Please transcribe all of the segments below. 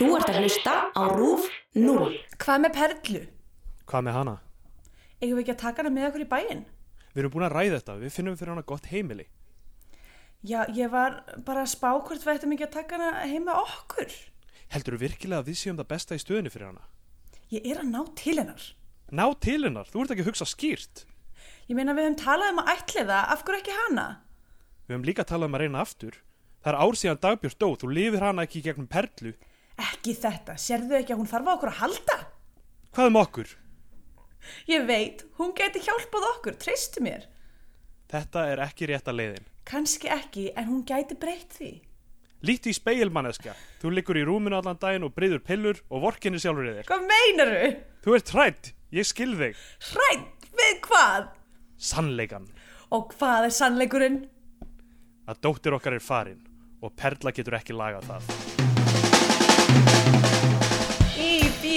Þú ert að hlusta á RÚF 0. Hvað með Perlu? Hvað með hana? Eigum við ekki að taka hana með okkur í bæinn? Við erum búin að ræða þetta, við finnum fyrir hana gott heimili. Já, ég var bara að spá hvort við ættum ekki að taka hana heima okkur. Heldur þú virkilega að við séum það besta í stöðinu fyrir hana? Ég er að ná til hennar. Ná til hennar, þú ert ekki að hugsa skýrt. Ég meina við höfum talað um að ætliða, af hverju ekki hana? Við höfum líka talað um að reyna aftur. Það er ár síðan dagbjörn dó, þú lifir hana ekki í gegnum perlu. Ekki þetta, sérðu ekki að hún þarf á okkur að halda? Hvað um okkur? Ég veit, hún geti hjálpað okkur, treystu mér. Þetta er ekki rétta leiðin. Kanski ekki, en hún gæti breytt því. Líti í speilmanneska. Þú liggur í rúminu allan daginn og breyður pillur og vorkinni sjálfur í þér. Hvað meinaru? Þú ert hrætt, ég skil þig. Hrætt við hvað? Sannleikan. Og hvað er sannleikurinn? Að dóttir okkar er farin og perla getur ekki lagað það.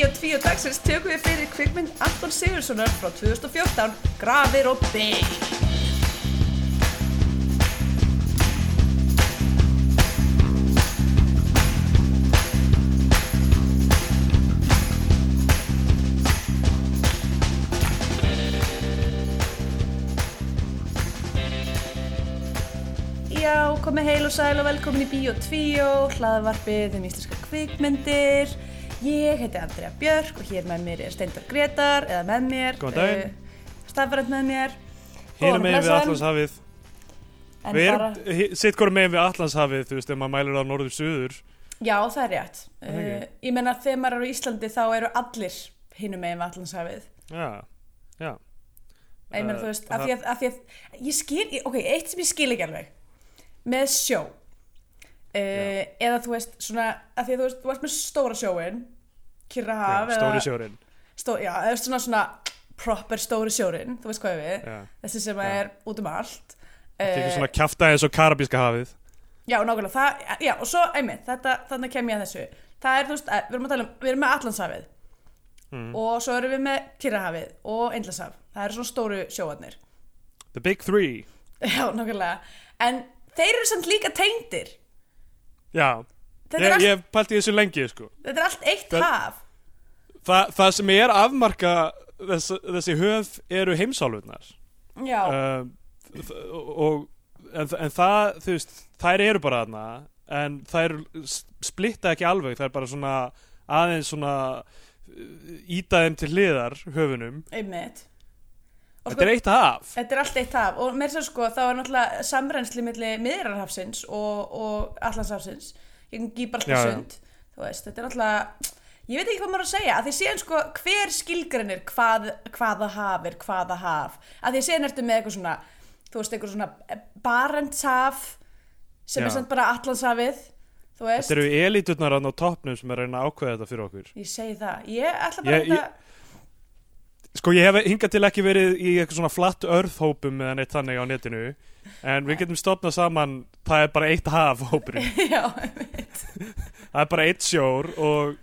Bíó 2 dagsins tökum við fyrir kvikmynd Anton Sigurssonar frá 2014, Grafir og Beig. Já, komið heil og sæl og velkomin í Bíó 2, hlaðvarpið um íslenska kvikmyndir. Ég heiti Andrea Björk og hér með mér er Steindor Gretar, eða með mér. Góðan daginn. Uh, Stafrænt með mér. Og megin við. Allandshafið. En Við bara, erum, sitt hvort megin við Allandshafið, þú veist, ef maður mælir á norður-suður. já, það er rétt. Uh, ég menna þegar maður er á Íslandi þá eru allir hinum megin við Allandshafið. Já, já. Ég menna Uh, þú veist, af því að, af því að, ég skil, ok, eitt sem ég skil ekki alveg, með sjó, uh, eða þú veist, svona, af því að þú veist, þú veist með stóra sjóin, Kyrrahaf, já stóri sjórin. stó, já, eða svona svona proper stóri sjórin, þú veist hvað ég við, Já. þessi sem Já. er út um allt. Það er Eh, svona eins og Karabíska hafið. Já, nákvæmlega, það, já, og svo, einmitt, þetta, þannig kem ég að þessu. Það er, þú veist, eh, við erum að tala um, við erum með Allandshafið Mm. og svo erum við með Kyrrahafið og Eindlandshaf. Það eru svona stóru sjóarnir. The Big Three. Já, nákvæmlega. En þeir eru samt líka tengdir. Já, ég, allt, ég hef pælt í þessu lengi, sko. þetta er allt eitt Það- haf. Þa, það sem er afmarka þess, þessi höf eru heimsálfurnar. Já, Uh, og, en, en það, þú veist, þær eru bara þarna, en þær splitta ekki alveg, þær bara svona aðeins svona íta þeim til hliðar höfunum. einmitt. Og Þetta er eitt haf. Þetta er allt eitt haf og þess að sko þá er náttúrulega samrensli milli miðrarhafsins og, og allandshafsins gegn veist, þetta er náttúrulega ég veit ekki hvað maður að segja, að því séðan sko hver skilgreinir hvað, hvaða haf er hvaða haf, að því séðan ertu með eitthvað svona, þú veist, eitthvað svona Barentshaf sem Já. er samt bara allandshafið þú veist, Þetta eru eliturnar hann á toppnum sem er að reyna að ákveða þetta fyrir okkur. ég segi það. Ég ætla bara Ég- ég, ég- Sko ég hef hingað til ekki verið í eitthvað svona flatt örðhópum eða neitt þannig á netinu en við getum stopnað saman það er bara eitt haf hópurinn. Já, það er bara eitt sjór og,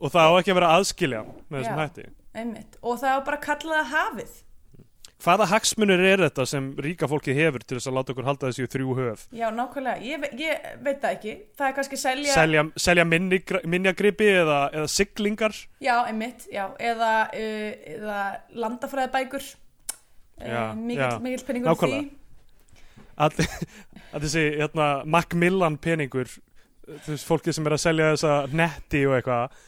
og það á ekki að vera aðskilja með þessum hætti. einmitt. Og það er bara að kalla það hafið. Hvaða hagsmunir er þetta sem ríka fólki hefur til þess að láta okkur halda þessi þrjú höf? Já, nákvæmlega, ég, ve- ég veit það ekki. Það er kannski selja Selja, selja minni, minjagripi eða, eða siglingar? Já, einmitt, já, eða, uh, eða landafræðabækur uh, já, mikill penningur því. Að, að þessi hérna, Macmillan peningur þú veist, fólki sem er að selja þessa netti og eitthvað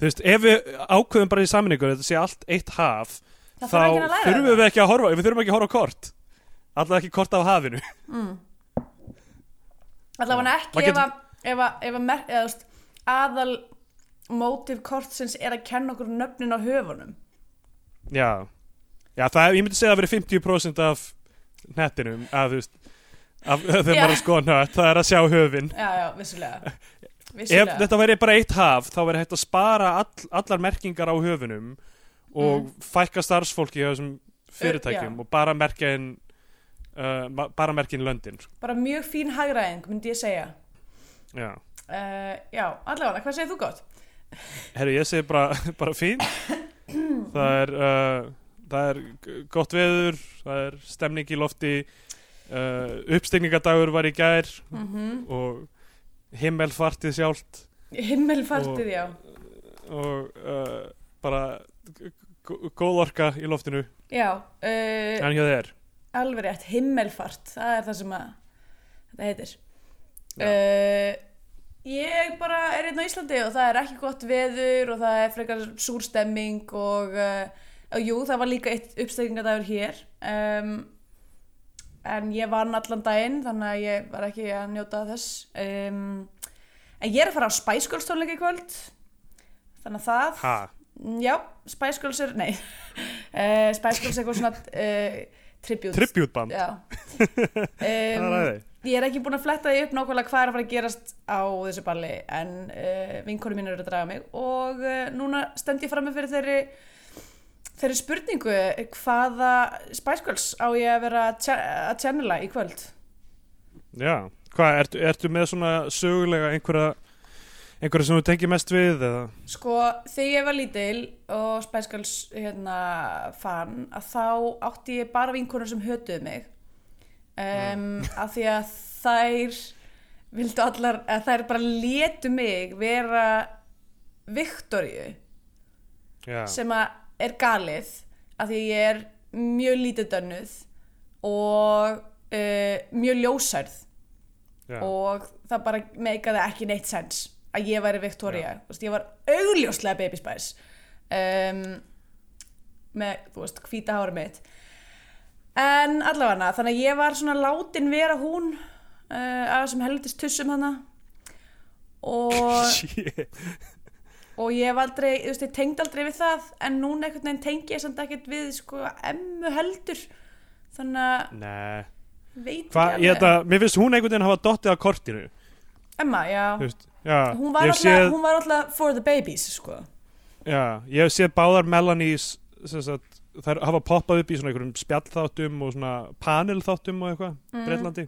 þú veist, ef við ákveðum bara í saminningu þetta sé allt eitt haf Það þá þarf ekki að læra þurfum við ekki að horfa við þurfum ekki að horfa á kort. Alltaf ekki kort af hafinu. Mm. Allavega ekki Maður ef að, ef að, ef að mer, eða, þú veist, aðal mótiv kortsins er að kenna okkur nöfnin á höfunum. Já, já það, ég myndi segja að vera 50% af nettinum að þú veist af, þegar Já. maður er að skoða nött, það er að sjá höfin. Já, já, vissulega ef Vissulega þetta væri bara eitt haf þá væri hægt að spara all, allar merkingar á höfunum og fækka starfsfólki hjá þessum fyrirtækjum já. og bara merkja inn uh, bara merkja inn löndin. Bara mjög fín hagræðing, myndi ég segja já. uh, Já, allavega, hvað segir þú gott? herru ég segi bara, bara fín það er uh, það er gott veður það er stemning í lofti uppstegningardagur var í gær Mm og himmelfartið sjálft. Himmelfartið, Og- já. og uh, bara góð orka í loftinu. Já, uh, en hjá þér? alveg rétt, himmelfart það er það sem að þetta heitir. Uh, Ég bara er einn á Íslandi og það er ekki gott veður og það er frekar súr stemming og, uh, og jú, það var líka eitt uppstekingadagur hér. Um, en ég vann allan daginn þannig að ég var ekki að njóta þess. Um, en ég er að fara á Spice Girls tónleika í kvöld. Þannig að það ha, Já, Spice Girls er, nei. Uh, Spice Girls er eitthvað svona uh, tribute. Það er um, Ég er ekki búin að fletta því upp nákvæmlega hvað er að fara að gerast á þessu balli en uh, vinkonu mín eru að draga mig. Og núna stend ég frammi fyrir þeirri þeirri spurningu hvaða Spice Girls á ég að vera að channela í kvöld? Já, hvað, ertu, ertu með svona sögulega einhverja einhverja sem þú tengir mest við eða? Sko, þegar ég var lítil og Spice Girls hérna fann að þá átti ég bara vinkonur sem hötuðu mig. Um, af því að þær vildu allar, að þær bara létu mig vera Viktoríu já, sem að er galið af því að ég er mjög lítið dönnuð og uh, mjög ljósærð já, og það bara meikaði ekki neitt sens að ég væri Victoria. Veist, ég var augljóslega Baby Spice um, með, þú veist, hvíta hári mitt. En allavega þannig að ég var svona látin vera hún uh, af þessum helvitist tussum hana og. og ég hef aldrei, þú veist, ég tengd aldrei við það en núna einhvern veginn tengi ég samt ekkert við sko emmu heldur. Þannig að veit Hva, ekki ég þetta, mér finnst hún einhvern veginn hafa dottið á kortinu. Emma, já. Veist, já, hún var, ég alltaf, séð, hún var alltaf for the babies sko. Já, ég hef séð báðar Melanies sagt, þær hafa poppað upp í svona einhverjum spjallþáttum og svona panelþáttum og eitthvað, Mm. Breitlandi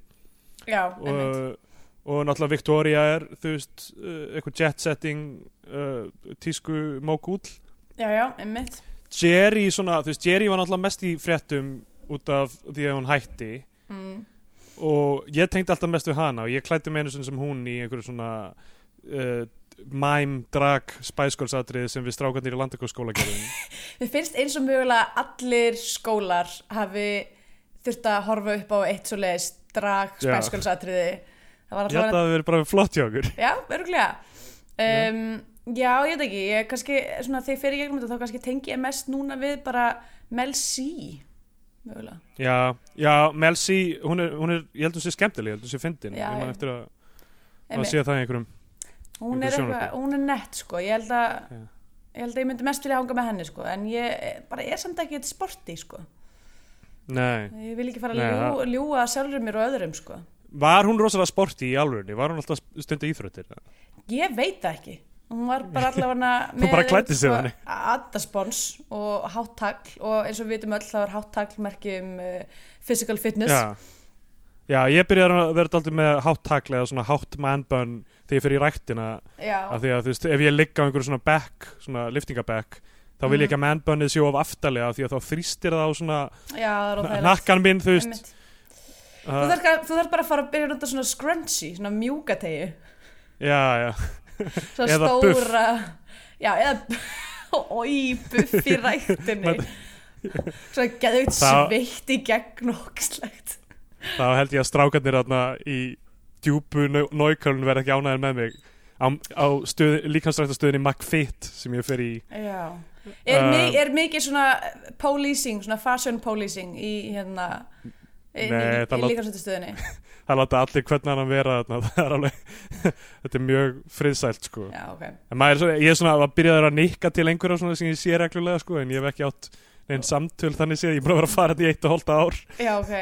Já, einmitt. Og, náttúrulega Victoria er þú veist, uh, eitthvað jet setting uh, tísku mókúl Já, já, einmitt. Jerry svona, þú veist, Jerry var náttúrulega mest í fréttum út af því að hún hætti Mm. og ég tengdi alltaf mest við hana og ég klætti með einu sem hún í einhverju svona uh, mime, drag, atriði sem við strákarnir í landakóskóla gerðum Mér finnst eins og mögulega allir skólar hafi þurft að horfa upp á eitt svo leiðist drag Já. Ég held að það verið bara flott hjá okkur Já, öruglega. Um, já, ég veit ekki, ég kannski, svona þegar í gegnum þetta þá kannski tengi ég mest núna við bara Mel C, mögulega. já, já, Mel C hún er, hún er, ég held að hún sé skemmtileg ég held að hún sé fyndin Já, ég man eftir að, að sé það í einhverjum Hún er eitthvað, hún er nett sko, ég held að, Já. ég held að ég myndi mest vilja hanga með henni sko, en ég bara er samt ekki eitthvað sporti sko. nei, Ég vil ekki fara að Nei, ljú, það- ljúga sjálfur mér og öðrum sko. Var hún rosalega sporti í alvörinni var hún alltaf stundu íþróttir Ég veit það ekki. Hún var bara allavega sig þannig. Adaspons og háttagl og eins og við vitum öll þá er háttagl merki um uh, physical fitness. já, já, ég byrjaði að vera alltaf með hátt takli eða svona hátt manbun þegar ég fyrir í ræktina Já, af því að þú veist, ef ég ligg á einhverju svona back, svona liftingabekk þá vil ég Mhm. ekki að manbunnið sé of aftalega af því að þá þrýstir það á svona já, það nakkan minn, þú veist Einmitt. Þú þarf, þú þarf bara að fara að byrja að nota svona scrunchy, svona mjúkategju. já, já, Svona Eða stóra... Já, eða... Ói, buff í ræktinni. Svona geðugt sveitt í gegn og ógislegt. þá held ég að strákarnir þarna í djúpu náukölun verða ekki ánæðin með mig á, á stöð, líkansrættastöðinni McFit sem ég fer í Já. Er, Uh, mi er mikið svona policing, svona fashion policing í hérna Nei, í, í líkansættustöðinni það láta allir hvernig hann vera þarna. Það er alveg, þetta er mjög friðsælt sko. Já, ok. En maður, er svona- ég er svona að byrjaði að nikka til einhverja svona sem ég sé reglulega sko en ég hef ekki átt neinn samtöl þannig séð, ég er búin að vera að fara þetta í eitt og hólta ár. Já, ok.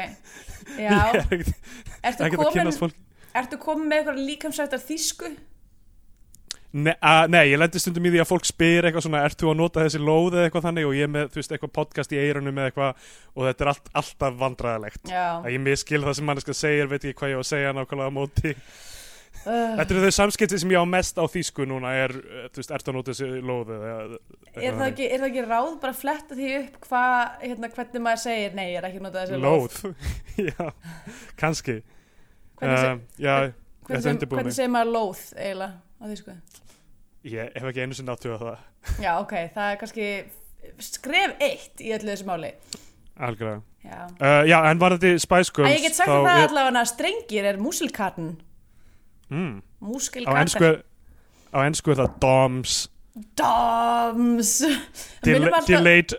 Ég Já, er ekkert að kynast fólk. ertu komin með eitthvað líkamsættar þýsku? Nei, að, nei, ég lendi stundum í því að fólk spyr eitthvað svona, ert þú að nota þessi lóð eða eitthvað þannig? Og ég er með, þú veist, eitthvað podcast í eirunum með eitthvað og þetta er allt, alltaf vandræðalegt. Já. Að ég miskil það sem manneska segir, veit ekki hvað ég á að segja nákvæmlega á móti. Uh, Þetta eru þau samskipti sem ég á mest á þýsku núna er, eh, þú veist, ert þú að nota þessi lóð eða er, það ekki, er það ekki ráð bara að fletta því upp hvað, hérna, hvernig maður segir nei, ég er ekki að nota þessi lóð Lóð, já, kannski. Hvernig, segir maður lóð eiginlega á þýsku? ég hef ekki einu sinni áttu að það. Já, ok, það er kannski skref eitt í öllu þessu máli. Algjörlega. Já, uh, já, en var þetta Spice Girls ég get sagt það er- allavega að strengir er músilkarten mm, ennsku á ennsku er það DOMS. Doms. Del Delayed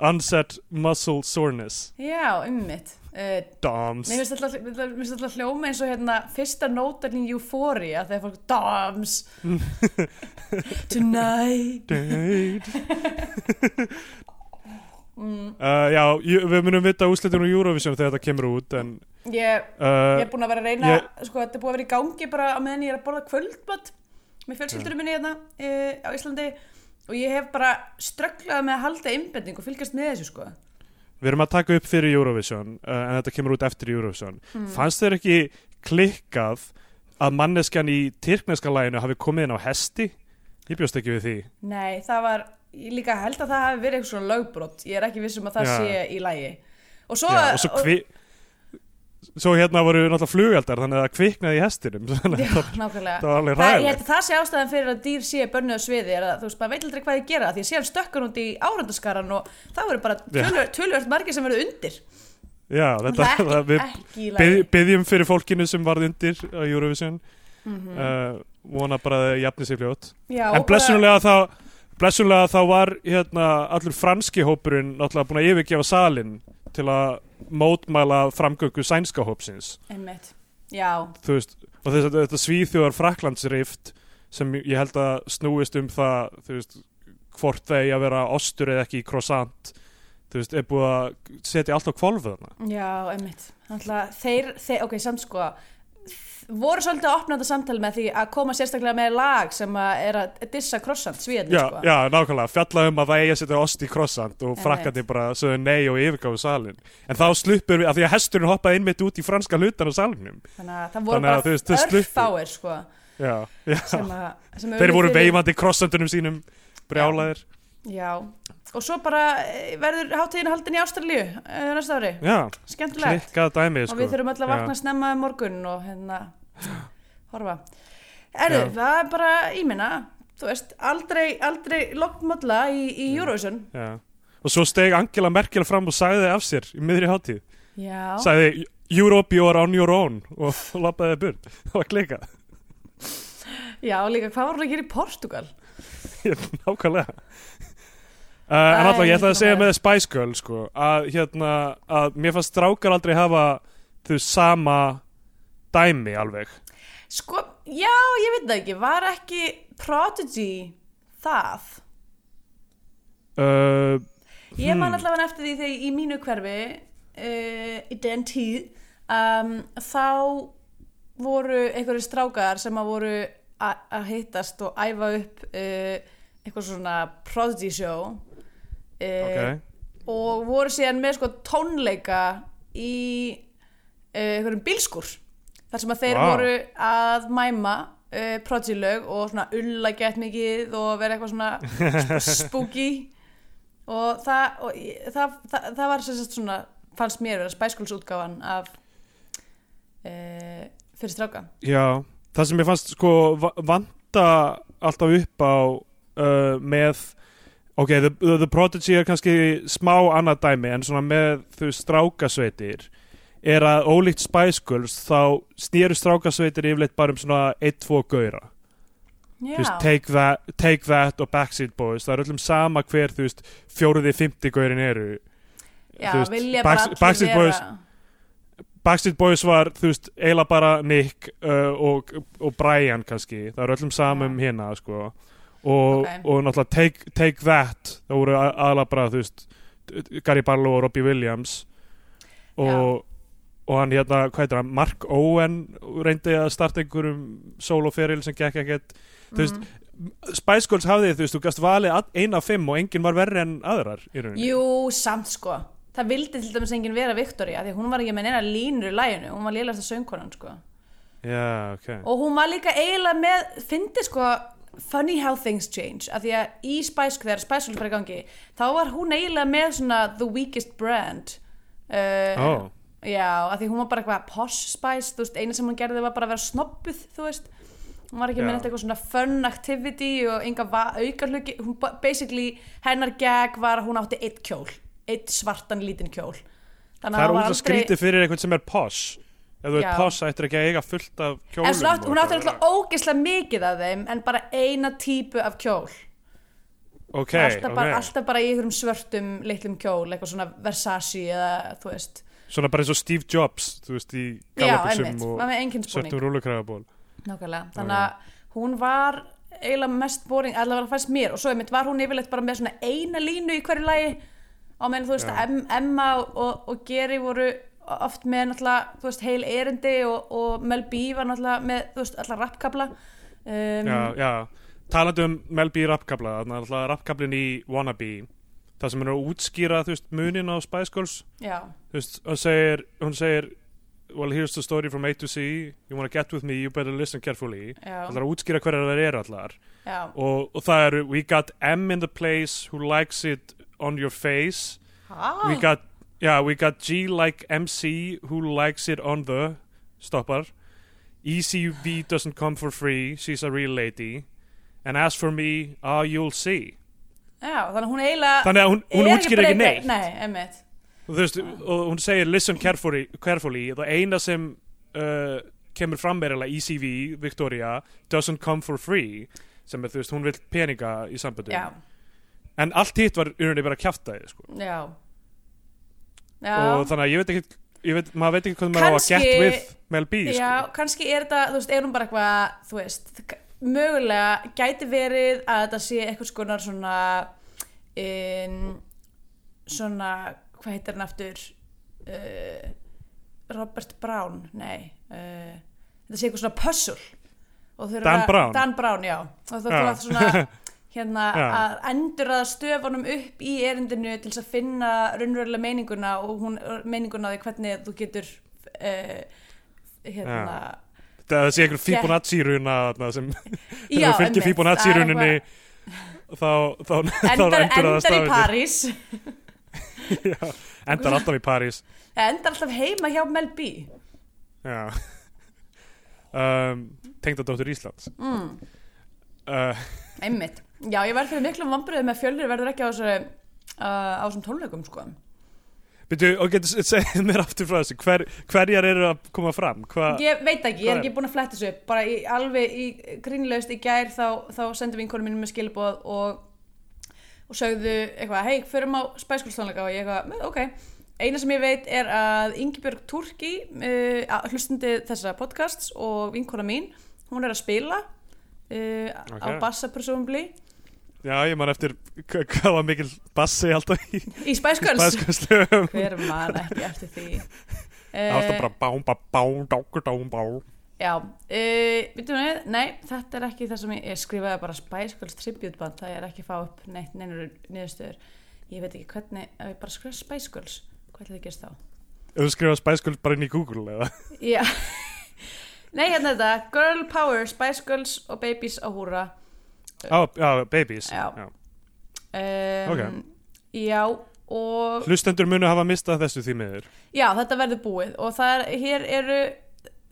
Onset Muscle Soreness. Já, ummitt uh, DOMS Mér finnst alltaf, hljóma eins og hérna fyrsta nótarinn í Euphoria þegar fólk Doms Tonight. Mm, uh, Já, við munum vita úslitin úr Eurovision þegar þetta kemur út en Ég uh, Ég er búin að vera að reyna, Ég- sko þetta er búin að vera í gangi bara á meðan ég er að borða kvöldmatt með fjölskyldurum minni hérna e, á Íslandi. Og ég hef bara strögglað með að halda innbending og fylgjast með þessu sko. Við erum að taka upp fyrir Eurovision uh, en þetta kemur út eftir Eurovision Mm. Fannst þér ekki klikkað að manneskjan í tyrkneska læginu hafi komið inn á hesti? Ég bjóst ekki við því Nei, það var, ég líka held að það hafi verið eitthvað svona lögbrot, ég er ekki viss um að það Já. sé í lægi. Og svo, Já, og svo, kvi... svo hérna voru náttúrulega flugaldar þannig að það kviknaði í hestinum Já, það, nákvæmlega. það var alveg Það, ræðilegt held að það sé ástæðan fyrir að dýr sé bönnuð sviði er að þú veist, maður veit aldrei hvað þið gera því að síðan stökkar hún út í áröndaskaran og það voru bara Já. tölvöld, tölvöld margir sem verður undir Já, þetta, það er það, ekki, við ekki bygg, byggjum fyrir fólkinu sem varð undir á Eurovision Mhm. uh, vona bara að það jafni sér fljótt en blessunlega þá blessunlega þá var hérna allur franski hópurinn náttúrulega búin að yfirgefa salin til að mótmæla framgöngu sænska hópsins Einmitt. Já, veist, og þess að þetta svíþjóðar fraklandsrift sem ég held að snúist um það veist, hvort þeir að vera ostur eða ekki í croissant þú veist, er búið að setja allt á kvolfu þarna. Já, einmitt. Þannig þeir, þeir, ok, samt sko voru svolítið að opna þetta samtali með því að koma sérstaklega með lag sem að er að dissa krossant svíðan já, sko. já, nákvæmlega, fjalla um að það að setja ost í croissant og frakkandi bara sögðu nei og yfirgáfu salin en þá sluppur við, af því að hesturinn hoppaði innmitt út í franska hlutan á salinum þannig að það voru að bara örfáir sko, sem að sem þeir voru veifandi croissantunum sínum brjálaðir já, og svo bara eh, verður hátíðin haldin í Ástralíu uh, næsta ári, klikkað dæmið og sko. við þurfum öll að vakna snemma um morgun og hérna horfa Erðu, það er bara, minna þú veist, aldrei, aldrei lokkmölla í, í Eurovision Já. Og svo steg Angela Merkel fram og sagði af sér í miðri hátíð. Já, Sagði Europe you are on your own og lappaði burt. Það var klikað. já, líka hvað var hún að gera í Portugal? Nákvæmlega. Uh, en alltaf ég ætla að segja með Spice Girl sko, að, hérna, að mér fannst strákar aldrei hafa veist, sama dæmi alveg. Sko, já, ég veit það ekki, var ekki Prodigy það? Uh, Ég man Hmm. allavega eftir því þegar í mínu hverfi uh, í den tíð um, þá voru einhverju strákar sem að voru að hittast og æfa upp uh, eitthvað svona prodigy show uh, ok. og voru síðan með sko tónleika í uh, einhverjum bílskur þar sem að þeir Vá. voru að mæma uh, prodigy lög og svona ulla gett mikið og vera eitthvað svona sp- spooky og það, og það, það, það var svona fannst mér vera spæskulsútgáfan af fyrir stráka Já, það sem ég fannst sko va- vanta alltaf upp á uh, með ok, the, the, the Prodigy er kannski smá annað dæmi en svona með veist, strákasveitir er að ólíkt Spice Girls þá snýru strákasveitir yfirleitt bara um svona 1-2 gauðra. Þú Já, veist, take that, take that og Backstreet Boys, það er öllum sama hver þú veist, fjóruði, fymti gaurin eru. Já veist, vilja bara allir Backstreet vera Boys- Backstreet Boys var, þú veist, eiginlega bara Nick uh, og, og Brian kannski, það er öllum samum hérna sko og, Ok. og náttúrulega take, take That. Það voru a- aðalega bara, þú veist Gary Barlow og Robbie Williams. Og, og hann hérna, hvað heitir hann, Mark Owen reyndi að starta einhverjum soloferil sem gekk ekkert. Veist, Mhm. Spice Girls hafði, þú veist, þú gast valið eina af fimm og enginn var verri en aðrar Jú, samt sko. Það vildi til dæmis enginn vera Victoria því hún var ekki með neina línur í læginu hún var lélast að söngkonan sko. Já, ok. Og hún var líka eiginlega með fyndi sko funny how things change. Af því að í Spice þegar Girls var í gangi þá var hún eiginlega með svona the weakest brand. Uh, Ó. já, af því hún var bara eitthvað posh Spice, þú veist, eina sem hún gerði var bara að vera snobbuð, þú veist. Hún var ekki Já. með eitthvað svona fun activity og enga auka hluki hún ba- basically, hennar gag var að hún átti eitt kjól, eitt svartan lítinn kjól. Þannig það er út að skrítið fyrir einhvern sem er posh ef þú Já. ert posh ættir ekki að eiga fullt af kjólum en og hún átti alltaf ógeðslega mikið af þeim en bara eina típu af kjól. Ok, alltaf, ok, bara, alltaf bara í einhverjum svörtum litlum kjól, eitthvað svona Versace eða þú veist. Svona bara eins og Steve Jobs þú veist, í einmitt, og svörtum rúlukræðaból Nákvæmlega, þannig að hún var eiginlega mest boring, allavega fannst mér. Og svo einmitt var hún yfirleitt bara með svona eina línu í hverju lagi. Á meðan þú veist Já. að Em- Emma og, og Geri voru oft með náttúrulega, þú veist, heil erindi og, og Mel B var náttúrulega með, þú veist, allar rappkabla. Um, já, já, talandi um Mel B rappkabla, þannig að alltaf rappkablin í Wannabe, það sem er að útskýra þú veist, munin á Spice Girls. Já, þú veist, hún segir, hún segir well, here's the story from A to C you wanna get with me, you better listen carefully. Já, það er að útskýra hverjar það eru allar. Já, og, og það eru, we got M in the place who likes it on your face. Ha, we got, yeah, we got G like MC who likes it on the stoppar ECV doesn't come for free. She's a real lady. And as for me, ah, you'll see. Já, þannig að hún eiginlega þannig að hún, hún útskýra ekki neitt. Nei, einmitt. Og, þú veist, og hún segir listen carefully, carefully. Það eina sem uh, kemur fram er eiginlega ECV, Victoria doesn't come for free sem er, þú veist, hún vil peninga í samböndum Já, en allt hitt var unni bara kjaftaði sko. Já, og þannig að ég veit ekki ég veit, maður veit ekki hvað maður á að get with Mel B sko. Já, kannski er þetta, þú veist, er hún bara eitthvað, þú veist, mögulega gæti verið að þetta sé eitthvað skonar svona, um, svona, hvað heitir hann aftur, uh, Robert Brown, nei, uh, þetta sé eitthvað svona puzzle. Dan Brown? Dan Brown, já. Og þú veist svona, hérna, Já. að endur að stöfunum upp í erindinu til þess að finna raunverulega meininguna og hún, meininguna því hvernig þú getur, uh, hérna, það sé einhver Fibonacci-runa þarna sem fylgir einmitt. Fibonacci-rununni Það þá, þá, þá endar, endur það endar í París Já, endar alltaf í París endar alltaf heima hjá Mel B. Já. Um, Tengdadóttur Íslands. Mm, uh, einmitt, já ég verð fyrir miklum vambriðum með fjölnir verður ekki á uh, á þessum tónleikum sko. Byrju, og getur segið mér aftur frá þessu. Hver, hverjar eru að koma fram? Hva, ég veit ekki, ég er ekki búin að fletta þessu bara í, alveg í grínlaust í gær þá, þá sendum vinkonum mínum með skilabóð og, og sögðu eitthvað, hei, förum á spæskulstónleika og ég eitthvað, ok. Eina sem ég veit er að Ingibjörg Turki uh, hlustandi þessa podcasts og vinkona mín hún er að spila uh, á Ok. bassa presumably Já, ég man eftir hva- hvað var mikil bassi alltaf í í spæskustlöfum hver man ekki eftir því. Alltaf uh, bara bám, bám, bám, dákur, dám, bám. Já, uh, veitum við, nei þetta er ekki það sem ég, ég skrifaði bara Spice Girls tribute band, það er ekki fá upp neitt neinur niðurstöður. Ég veit ekki hvernig, ef ég bara skrifa Spice Girls hvað ætla það að gerst þá? Ef þú skrifa spæskuld bara inn í Google eða? Já nei, hérna þetta, Girl Power Spice Girls og Babies á húra Á, já, babies. Já. Já. um, Ok. já, og Hlustendur munu hafa mistað þessu því miður. Já, þetta verður búið. Og það er, hér eru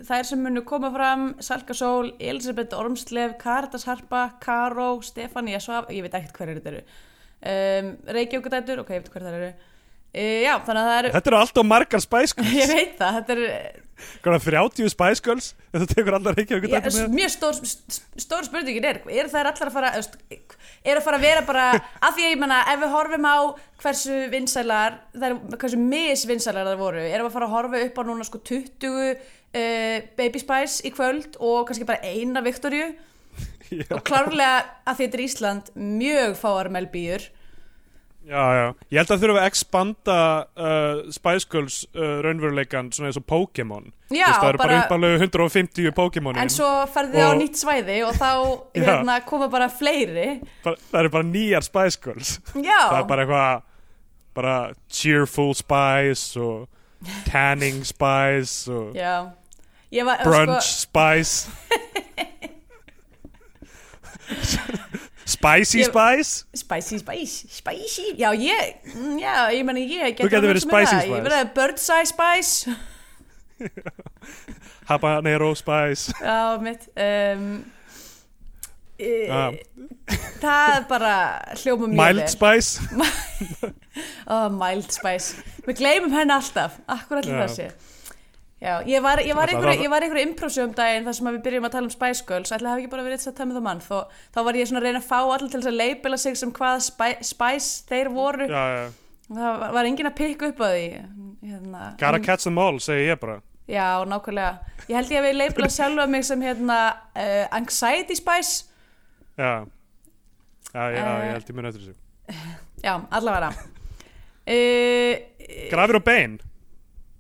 þær sem munu koma fram Salka Sól, Elisabeth Ormslef Karitas Harpa, Karó, Stefania Svaf, ég veit ekkert hverju þetta eru. Um, Reykjavíkudætur, ok, ég veit hverju það eru. Uh, Já, þannig að það eru Þetta eru alltaf margar Spice Girls. Ég veit það, þetta er Er 30 Spice Girls Þetta tekur allar ekki með mjög stór, stór spurningin er eru þær allar að fara eru að fara að vera bara af því að ég menna, ef við horfum á hversu vinsælar þær, hversu misvinsælar það voru erum við að fara að horfa upp á núna sko 20 uh, Baby Spice í kvöld og kannski bara eina Viktoríu Já, og klárlega að þetta er Ísland mjög fáar melbíur já, já. Ég held að þurfa að expanda uh, Spice Girls uh, raunveruleikan svona eins og Pokémon. Það eru bara uppalegu 150 Pokémonin. En svo ferði þið á Og- nýtt svæði og þá hérna, koma bara fleiri. Bara, Það eru bara nýjar Spice Girls. Já, Það er bara eitthvað bara cheerful Spice og tanning Spice og var, brunch sko, Spice Spicy Ég- Spice? Spicy, spicy, spicy? Já, ég, mm, já, ég meni ég Þú gæti verið spicy Ég spice. verið bird's eye spice. Habanero Spice. Já, mitt um, Ah. það bara hljóma mjög Mild Spice? Oh, Mild Spice. Við gleymum henni alltaf, akkur allir þessi Já, ég var, ég var, Alltaf einhverju, það- ég var einhverju improsu um daginn þar sem að við byrjum að tala um Spice Girls. Ætla hafi ekki bara verið eitt að tæmi það mann þó, þá var ég svona að reyna að fá allir til að leipila sig sem hvaða Spi- Spice þeir voru. Já, já. Það var, enginn að pikka upp á því hérna, Gotta catch them all, segi ég bara. Já, nákvæmlega. Ég held ég að við leipila sjálfa mig sem hérna uh, Anxiety Spice. Já, já, Eh. ég held ég mun eftir þessu. Já, allavega. Uh, Grafir og bein.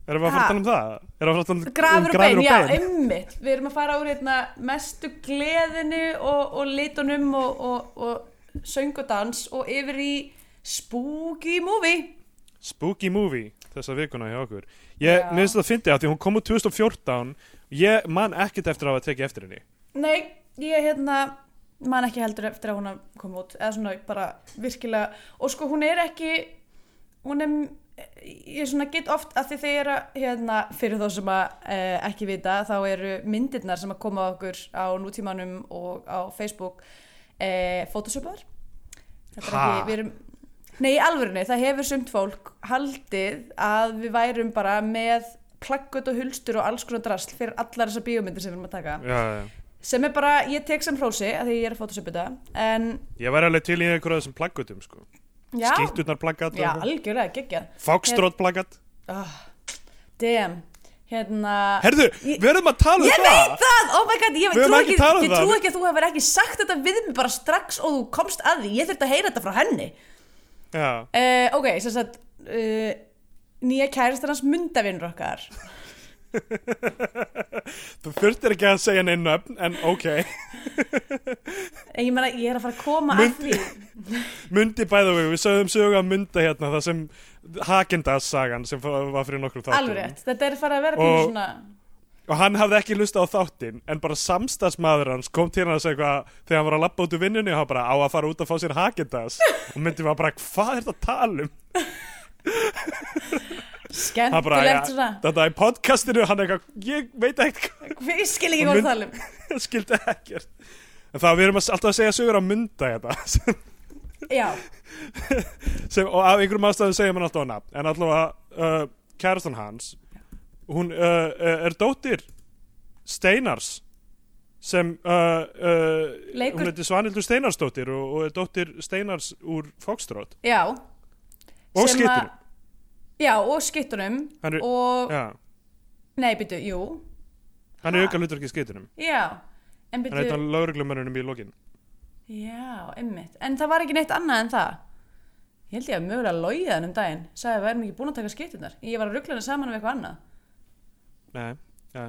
Erum við að fara að tala um það? Tala um Grafur og grafir bein, já, einmitt. Við erum að fara úr hérna, mestu gleðinu og, og litunum og, og, og söng og dans og yfir í spooky movie. Spooky movie þessa vikuna hjá okkur. Ég minnst það að fyndi að því hún kom úr 2014 Ég man ekkert eftir að hafa tekið eftir henni. Nei, ég hérna man ekki heldur eftir að hún að koma út. Eða svona bara virkilega. Og sko hún er ekki hún er ég svona get oft að því þeir eru hérna fyrir þá sem að eh, ekki vita þá eru myndirnar sem að koma á okkur á nútímanum og á Facebook eh, photoshopaðar við erum Nei, alvörunni, það hefur sumt fólk haldið að við værum bara með plaggut og hulstur og alls konar drasl fyrir allar þessar bíómyndir sem við erum að taka. Já, já. Sem er bara, ég tek sem hrósi að því ég er að photoshopa þetta en Ég væri alveg til í einhverju af þessum plaggutum sko. Foxtrot plaggat. Oh, damn, hérna Herðu, Ég- við erum að tala um ég það. veit það, oh my god, ég höfum trú ekki um ég trú ekki að þú hefur ekki sagt þetta við mig bara strax og þú komst að því, ég þurfti að heyra þetta frá henni. Já, uh, ok, sem sagt uh, nýja kæristar hans mundavinnur okkar þú þurftir ekki að segja neinn nöfn En ok. Ég meina, ég er að fara að koma að því. Mundi bæða við, við sögðum sögu að munda hérna Það sem Hagendas sagan Sem var fyrir nokkrum þáttum. Alveg rétt, þetta er farið að vera Og- svona Og hann hafði ekki lusta á þáttinn En bara samstagsmaður hans kom til hann að segja eitthvað Þegar hann var að labba út úr vinnunni Og hann bara á að fara út að fá sér Hagendas? Og myndi var bara, hvað er þetta að tala um? Skemmtilegt svona. þetta er podcastinu Hann er eitthvað, ég veit ekkert ég skil ekki hvað það tala um. Hvað Skildi ekkert. En það við erum að- alltaf að segja sögur á munda hérna. Sem, já, sem, Og af einhverjum ástæðum segja mann alltaf á nafn. En allavega uh, kærastan hans Hún uh, uh, er dóttir Steinars sem uh, uh, hún heitir Svanhildur Steinarsdóttir og, og er dóttir Steinars úr Foxtrot. Já. Og að- já, og skittunum er, og, já, nei, byrju, jú. Hann er auka hlutur ekki skittunum. Já, en hann er byrju eitthvað lauruglumennunum í lokin. Já, einmitt, en það var ekki neitt annað en það. Ég held ég að mögulega logið hann um daginn. Sagði að við erum ekki búin að taka skittunar ég var að ruggla hann saman um eitthvað annað. Nei, já.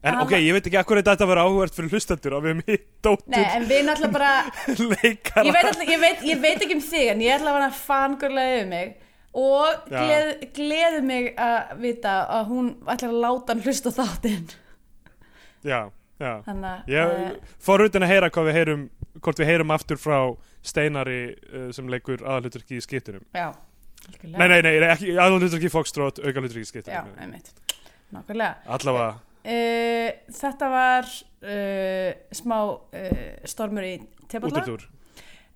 En Hann ok, var- ég veit ekki akkur þetta að vera áhugvært fyrir hlustendur að við erum hitt nei, dóttur en við náttúrulega bara leikara. Ég veit, alltaf, ég, veit, ég veit ekki um þig en ég ætla að vera fangurlega yfir mig og Já. gleð, gleði mig að vita að hún ætlar að láta hann hlusta þáttinn. Já, já. Þannig Ég eh, fór utan að heyra hvað við heyrum hvort við heyrum aftur frá Steinari uh, sem leikur aðalhuturki í skittunum já, Nei, nei, nei, nei ekki aðalhuturki í Foxtrot, auka hluturki í já, skittunum einmitt. Nákvæmlega. Allavega, uh, þetta var uh, smá uh, stormur í útildúr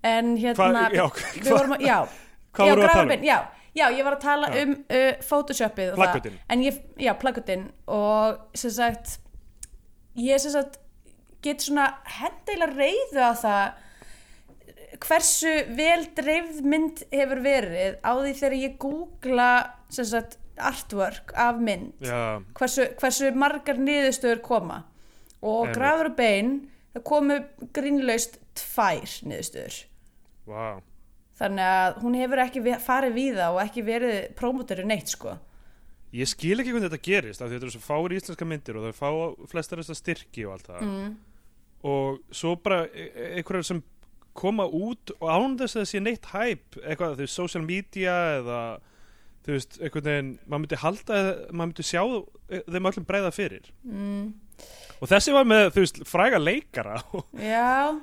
en hérna Hvað, já, við vorum að, já, hvað já, grafarbin, um? já, já, ég var að tala Já. um uh, photoshopið og það. Plaggutinn. en ég, já, plaggutinn og sem sagt ég sem sagt get svona hendilega reyðu á það hversu vel dreifð mynd hefur verið á því þegar ég googla sem sagt artwork af mynd hversu, hversu margar niðurstöður koma og Einmitt. grafur og bein það komu grínlaust tvær niðurstöður vá þannig að hún hefur ekki farið víða og ekki verið prómotori neitt sko Ég skil ekki hvernig þetta gerist af því þetta eru svo fáir íslenska myndir og það fá flestar þessar styrki og allt það mm. og svo bara e- e- einhverjar sem koma út og án þess að það sé neitt hæp eitthvað, veist, social media eða þú veist, einhvern veginn maður myndi halda, maður myndi sjá e- þeim öllum breyða fyrir Mm. Og þessi var með, þú veist, fræga leikara já,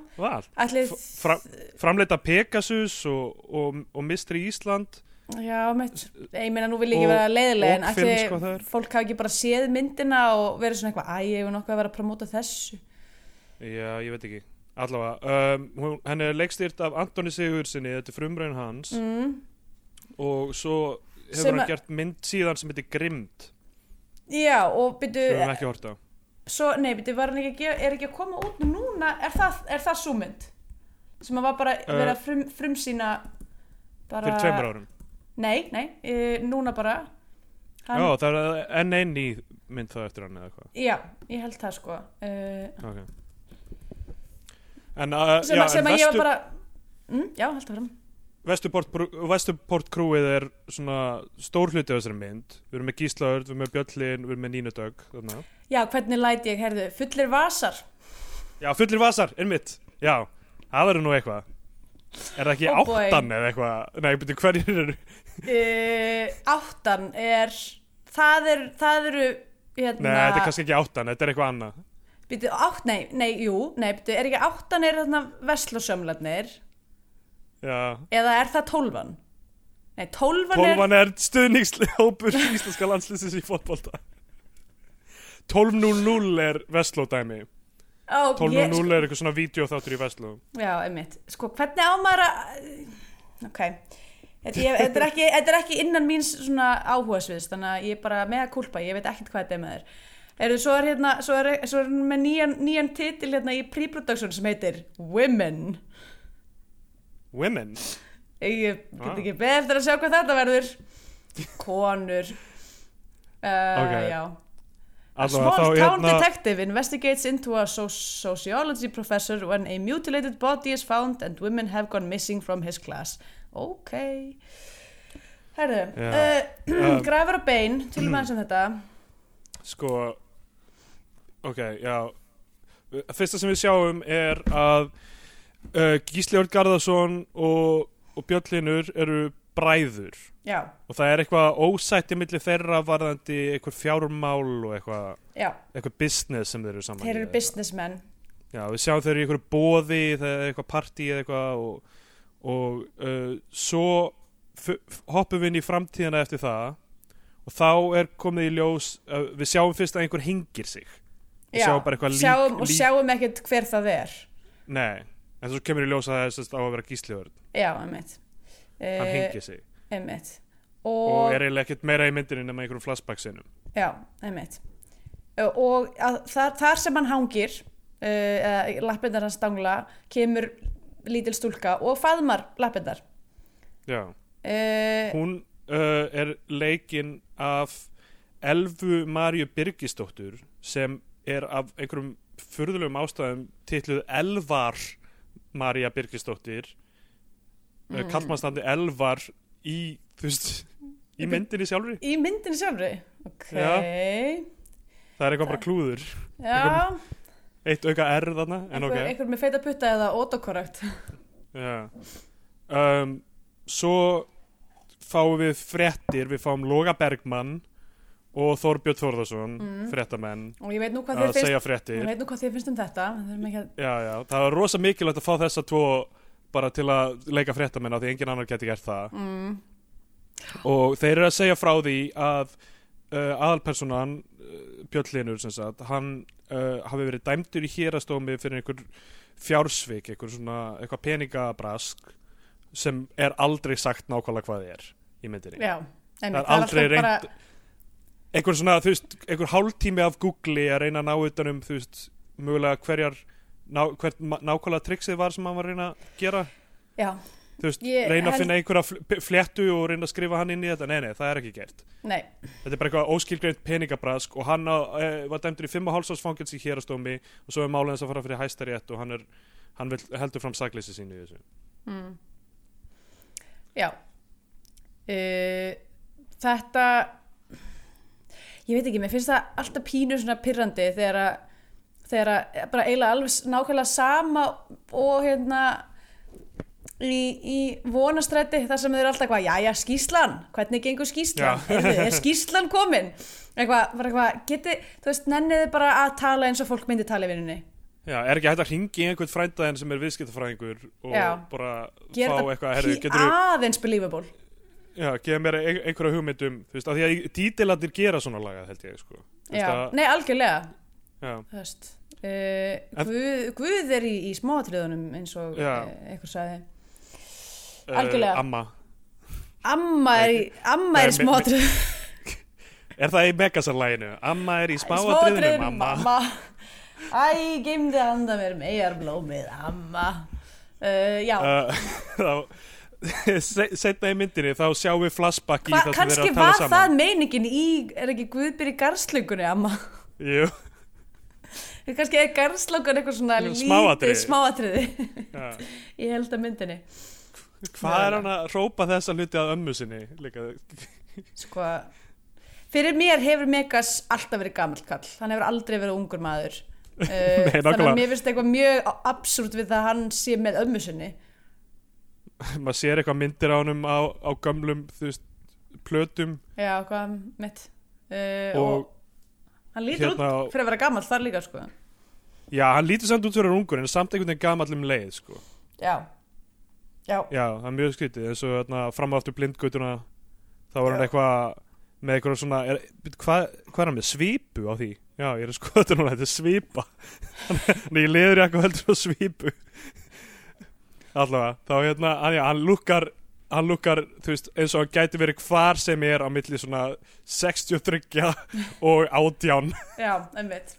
allir Fra, framleita Pegasus og, og, og Mystery Ísland. Já, mitt, ég meina nú vil ég ekki vera leiðileg en allir fólk hafa ekki bara séð myndina og verið svona eitthvað, æ, ég hefur nokkuð að vera að promota þessu. Já, ég veit ekki. Allavega um, hún, henni er leikstýrt af Antoni Sigurðssoni þetta er frumraun hans. Mm. og svo hefur Sem hann gert mynd síðan sem heitir Grimd Já, og byrju, sem við hefum ekki hort á svo, nei, hann ekki, að er ekki að koma út núna, er það, er það súmynd? Sem að var bara Uh, verið að frum, frumsýna bara... fyrir tveimur árum Nei, nei, e, núna bara. Já, það er enn einn í mynd það eftir hann eða eitthvað Já, ég held það sko. Uh, okay. En uh, sem, já, að, sem en að ég var bara... Mm, já, held það fram. Vesturport, krúið er svona stór hluti af þessari mynd. Við erum með Gíslaörd, við erum með Bjöllin, við erum með Nínudögg þarna. Já, hvernig læti ég, herðu, fullir vasar. Já, fullir vasar, einmitt. Já, það verður nú eitthvað. Er það ekki Oh boy. áttan eða eitthvað? Nei, betur hverjir eru? Uh, áttan er, það er, það eru, hérna... Nei, þetta er kannski ekki áttan, þetta er eitthvað annað. Býtu, átt, nei, nei, jú, nei, býtu, er ekki áttan er þarna vestlosömmlarnir Já, eða er það tólfan? Nei, tólfan, tólfan er stuðningshópur íslenska landslýsins í fótbolta 12.00 er Vestló-dæmi er... Ó, 12.00 ég, sko, er eitthvað svona vídeoþáttur í Vestló Já, einmitt. Sko, hvernig á maður að... Ok, þetta, ég, þetta, er ekki, þetta er ekki innan míns svona áhugasviðs, þannig að ég er bara með að kulpa, ég veit ekkert hvað þetta er með þér. Eru, svo er hérna, svo er, svo er hann með nýjan, nýjan titil hérna í pre-production sem heitir Women. Women Ég get Ah. ekki beð eftir að sjá hvað þetta verður. Konur. Uh, Ok. Já. A small town hérna- detective investigates into a so sociology professor when a mutilated body is found and women have gone missing from his class. Ok. Herðu, Já. uh, Um, grafur og bein, til maður sem þetta. Sko Ok, já Fyrsta sem við sjáum er að uh, Gísli Örn Garðarsson og, og Bjöllinur eru bræður. Já, og það er eitthvað ósætti milli þeirra varðandi eitthvað fjármál og eitthvað, eitthvað business sem þeir eru saman þeir eru businessmen. Já, við sjáum þeir eru í eitthvað bóði eitthvað partí eða eitthvað og, og uh, svo hoppum við inn í framtíðina eftir það og þá er komið í ljós uh, við sjáum fyrst að einhver hengir sig. Já, sjáum sjáum, og sjáum ekkert hver það er. Nei, en svo kemur í ljós að það er á að vera gísliður Já, einmitt. hann Uh, hengir sig einmitt. og, Og, er eiginlega ekkert meira í myndinu nema einhverjum flashbacksinum já, einmitt. Uh, og þar, þar sem hann hangir, uh, lappindar hans dangla, kemur lítil stúlka og faðmar lappindar. Já, Uh, hún uh, er leikin af Elfu Maríu Birgisdóttur sem er af einhverjum furðulegum ástæðum titluð Elvar María Birgisdóttir mm. Mm. kallmannstandi Elvar í, veist í myndinni sjálfri í myndinni sjálfri. Ok. Já. Það er eitthvað bara klúður eitt auka R þarna en Einhver, ok einhver með feita putta eða autokorrekt. Já. Um, svo fáum við fréttir, við fáum Loga Bergmann og Þorbjörn Þórðarsson, Mm. fréttamenn, Og ég veit nú hvað að segja ég fréttir. veit nú hvað þið finnst um þetta. ekki Já, já, það var rosa mikilvægt að fá þessa tvo bara til að leika fréttamenn á því engin annar geti gert það. mm, Og þeir eru að segja frá því að uh, aðalpersonan, uh, Björn Linur sem sagt, hann uh, hafi verið dæmdur í hérastómi fyrir einhver fjársvik, einhver svona, eitthvað peningabrask sem er aldrei sagt nákvæmlega hvað þið er í myndinni. já, einmitt, Það er aldrei alltaf reynt einhver svona, þú veist, einhver hálftími af Google að reyna að ná utanum, þú veist, mögulega hverjar ná, hvert ma- nákvæmlega triksið var sem hann var að reyna að gera, Já, þú veist, Ég reyna að held- finna einhverja fl- fléttu og reyna að skrifa hann inn í þetta, nei, nei, það er ekki gert. Nei, þetta er bara eitthvað óskilgreint peningabrask og hann á, e, var dæmdur í 5 hálfsásfangils í hérastómi og svo er málið þess að fara fyrir hæstarétt og hann er, hann vil, heldur fram sakleysi sínu í þessu. Mm. Já. Uh, Þetta Ég veit ekki, mér finnst það alltaf pínu svona pirrandi þegar að þegar að bara eiginlega alveg nákvæmlega sama og hérna í, í vonastræti þar sem þeir alltaf eitthvað, jæja skýslan hvernig gengur skýslan, Já. er, skýslan komin eitthvað, bara eitthvað, geti þú veist, nenniði bara að tala eins og fólk myndi tala í vinnunni Já, er ekki hægt að ringi einhvern frændaðin sem er viðskiptafræðingur og Já. bara gera fá eitthvað, þetta getur pí- aðeins believable Já, gefa mér ein, einhverja hugmyndum þú veist, af því að dítilandir gera svona lagað held ég, sko. Þú veist Já, að, nei algjörlega. Já, þú veist Uh, En- Guð, Guð er í, í smáatriðunum eins og Já. uh, einhver sagði. Uh, Algjörlega. Amma. Amma er í, amma Nei, er í mi- smáatriðunum. Er það í Megasar-læginu? Amma er í smáatriðinu, mamma mamma Æ, geymdi handa mér megar blómið, amma. Uh, Já, uh, Þá se- Seinna í myndinni þá sjáum við flashback í Hva, það sem þeir kannski eru að tala var saman það meiningin í, er ekki Guðbyr í garslöngunni, amma Jú, kannski er garslöngun eitthvað svona lítið smáatriði. já. í held að myndinni Hvað er hann að rópa þessa hluti að ömmu sinni? Líka, sko fyrir mér hefur Megas alltaf verið gamall kall hann hefur aldrei verið ungur maður uh, þannig nákvæmlega. að mér finnst eitthvað mjög absúrt við það að hann sé með ömmu sinni maður sér eitthvað myndir á honum á, á gömlum þú veist, plötum. Já, hvað mitt. Uh, og, og hann lítur hérna út fyrir að vera gamall þar líka sko. Já, hann lítur samt út fyrir ungur en samt einhvern veginn gamall um leið sko. já, já, já, það er mjög skrítið. Eins og hérna, fram aftur blindgötuna þá var hann eitthvað með eitthvað svona er, hvað, hvað er hann með? Svipu á því? Já, ég er að skoða þetta núna, þetta er svipa. Hann ég leður ég eitthvað heldur á svipu allavega, þá hérna hann, já, hann lukkar hann lukkar, þú veist, eins og hann gæti verið hvar sem er á milli svona 63 og 18 já, einmitt.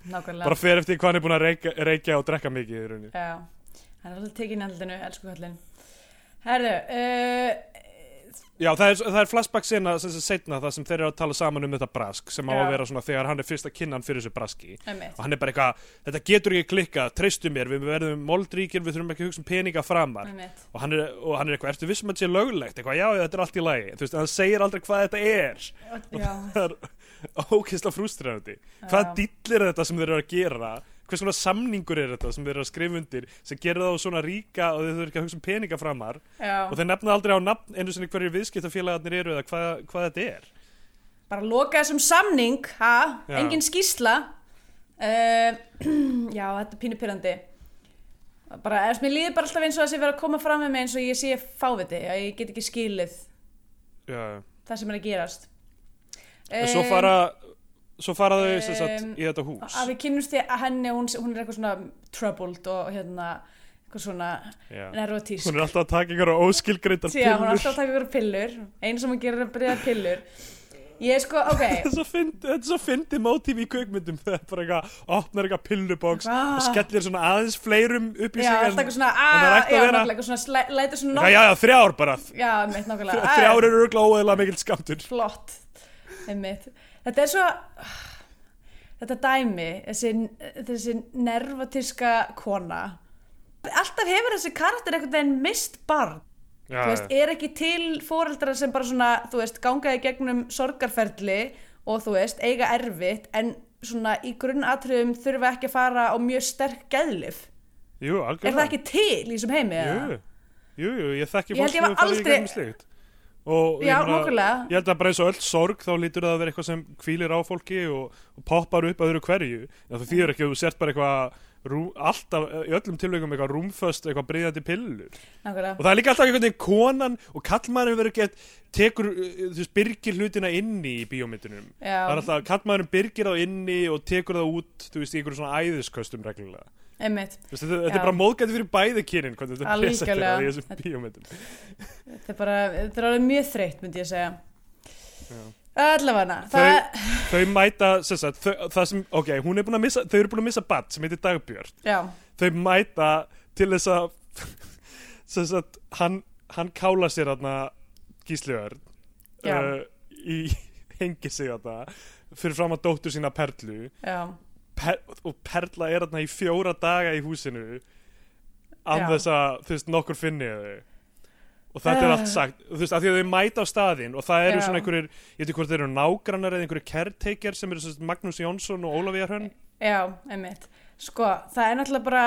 Nákvæmlega. Bara fer eftir hvað hann er búin að reykja, reykja og drekka mikið í rauninni. Já, hann er alltaf tekinn eldinu, elsku kallinn. Herðu, uh, Já, það er, það er flashback sena sem sem setna það sem þeir eru að tala saman um þetta brask sem á að vera svona þegar hann er fyrst að kynna hann fyrir þessu braski. Einmitt, og hann er bara eitthvað, þetta getur ekki klikka treystu mér, við verðum moldríkir við þurfum ekki að hugsa um peninga framar. Og hann er, og hann er eitthvað, ertu vissum að þetta sé löglegt? Eitthvað, já, þetta er allt í lagi, þú veist, hann segir aldrei hvað þetta er. Já, það er ókysla frústrænandi hvað Já. dill er þetta sem þeir eru að gera hvers konar samningur er þetta sem þeir eru að skrifa undir sem gerir þá svona ríka og þeir þurfa ekki að hugsa um peninga framar já, og þeir nefna aldrei á nafn einu sinni hverju viðskiptafélagarnir eru eða hvað, hvað þetta er bara loka þessum samning, ha, Já. engin skýsla. Uh, já, þetta er pínu pyrrandi. Bara, ef mér líður bara alltaf eins og það sé verið að koma fram með mig eins og ég sé fáviti, að ég get ekki skilið Já. það sem er að gerast. en svo fara svo fara þau um, í þetta hús. að við kynnumst því að henni hún, hún er eitthvað svona troubled og hérna eitthvað svona nervotísk hún er alltaf að taka ykkur á óskilgreitar Já, hún er alltaf pillur að taka ykkur pillur. Einu sem hún gerir er að byrja pillur. Ég sko, ok. Þetta er svo fyndi- mótíf í kveikmyndum þegar bara eitthvað, opnar eitthvað pilluboks Ah. og skellir svona aðeins fleirum upp í sig en, það er að, ætti að vera- já, já, já, þrjár bara. Já, mitt nákvæmlega. Þrjár eru örgulega óeðlega mikill skamtur Flott, einmitt Þetta er svo þetta dæmi, þessi, þessi nervotíska kona Alltaf hefur þessi karakter einhvern veginn mist barn. Já, þú veist, er ekki til fóreldrar sem bara svona, þú veist, gangaði gegnum sorgarferli og þú veist, eiga erfitt en svona í grunnatriðum þurfa ekki að fara á mjög sterk geðlif jú, er algjörlega það ekki til í þessum heimi? jú, jú, jú, ég þekki fólk sem hefur farið í gegnum slíkt og Já, nokkulega ég held að bara eins og öll sorg þá lítur það að vera eitthvað sem kvílir á fólki og, og poppar upp að öðru hverju. En það þýðir ekki að þú sért bara eitthvað rú, alltaf, í öllum tilvægum eitthvað rúmföst eitthvað bryðandi pillur. Nákvæmlega. og það er líka alltaf einhvern veginn konan og kallmaðurinn verður gett tekur, uh, þú veist, byrgir hlutina inni í bíómyndunum. Það er alltaf, kallmaðurinn byrgir það inni og tekur það út, þú veist, í einhverjum svona æðisköstum reglulega Einmitt, veist, þetta, þetta er bara móðgæti fyrir bæði kynin hvernig þetta er Algjörlega. presentað í þessum bíómyndum. þetta er bara þetta er alveg mjög þreytt myndi ég segja. Allavega, Þau- það þau mæta, sem sagt, þau, það sem, ok, hún er búin að missa, þau eru búin að missa badd sem heitir Dagbjörn. Já, þau mæta til þess að sem sagt, hann, hann kála sér þarna gísliðörn Já. í hengi sig þarna fyrir fram að dóttur sína Perlu. Já, per, og Perla er þarna í fjóra daga í húsinu Já. þess að, þú veist, nokkur finni þau og þetta er Ah. allt sagt þú veist, af því að þau mæta á staðinn og það eru Já. svona einhverjir, ég veit ekki hvort þeir eru nágrannar eða einhverjir caretaker sem eru sagt, Magnús Jónsson og Ólafía Hrönn já, einmitt Sko, það er náttúrulega bara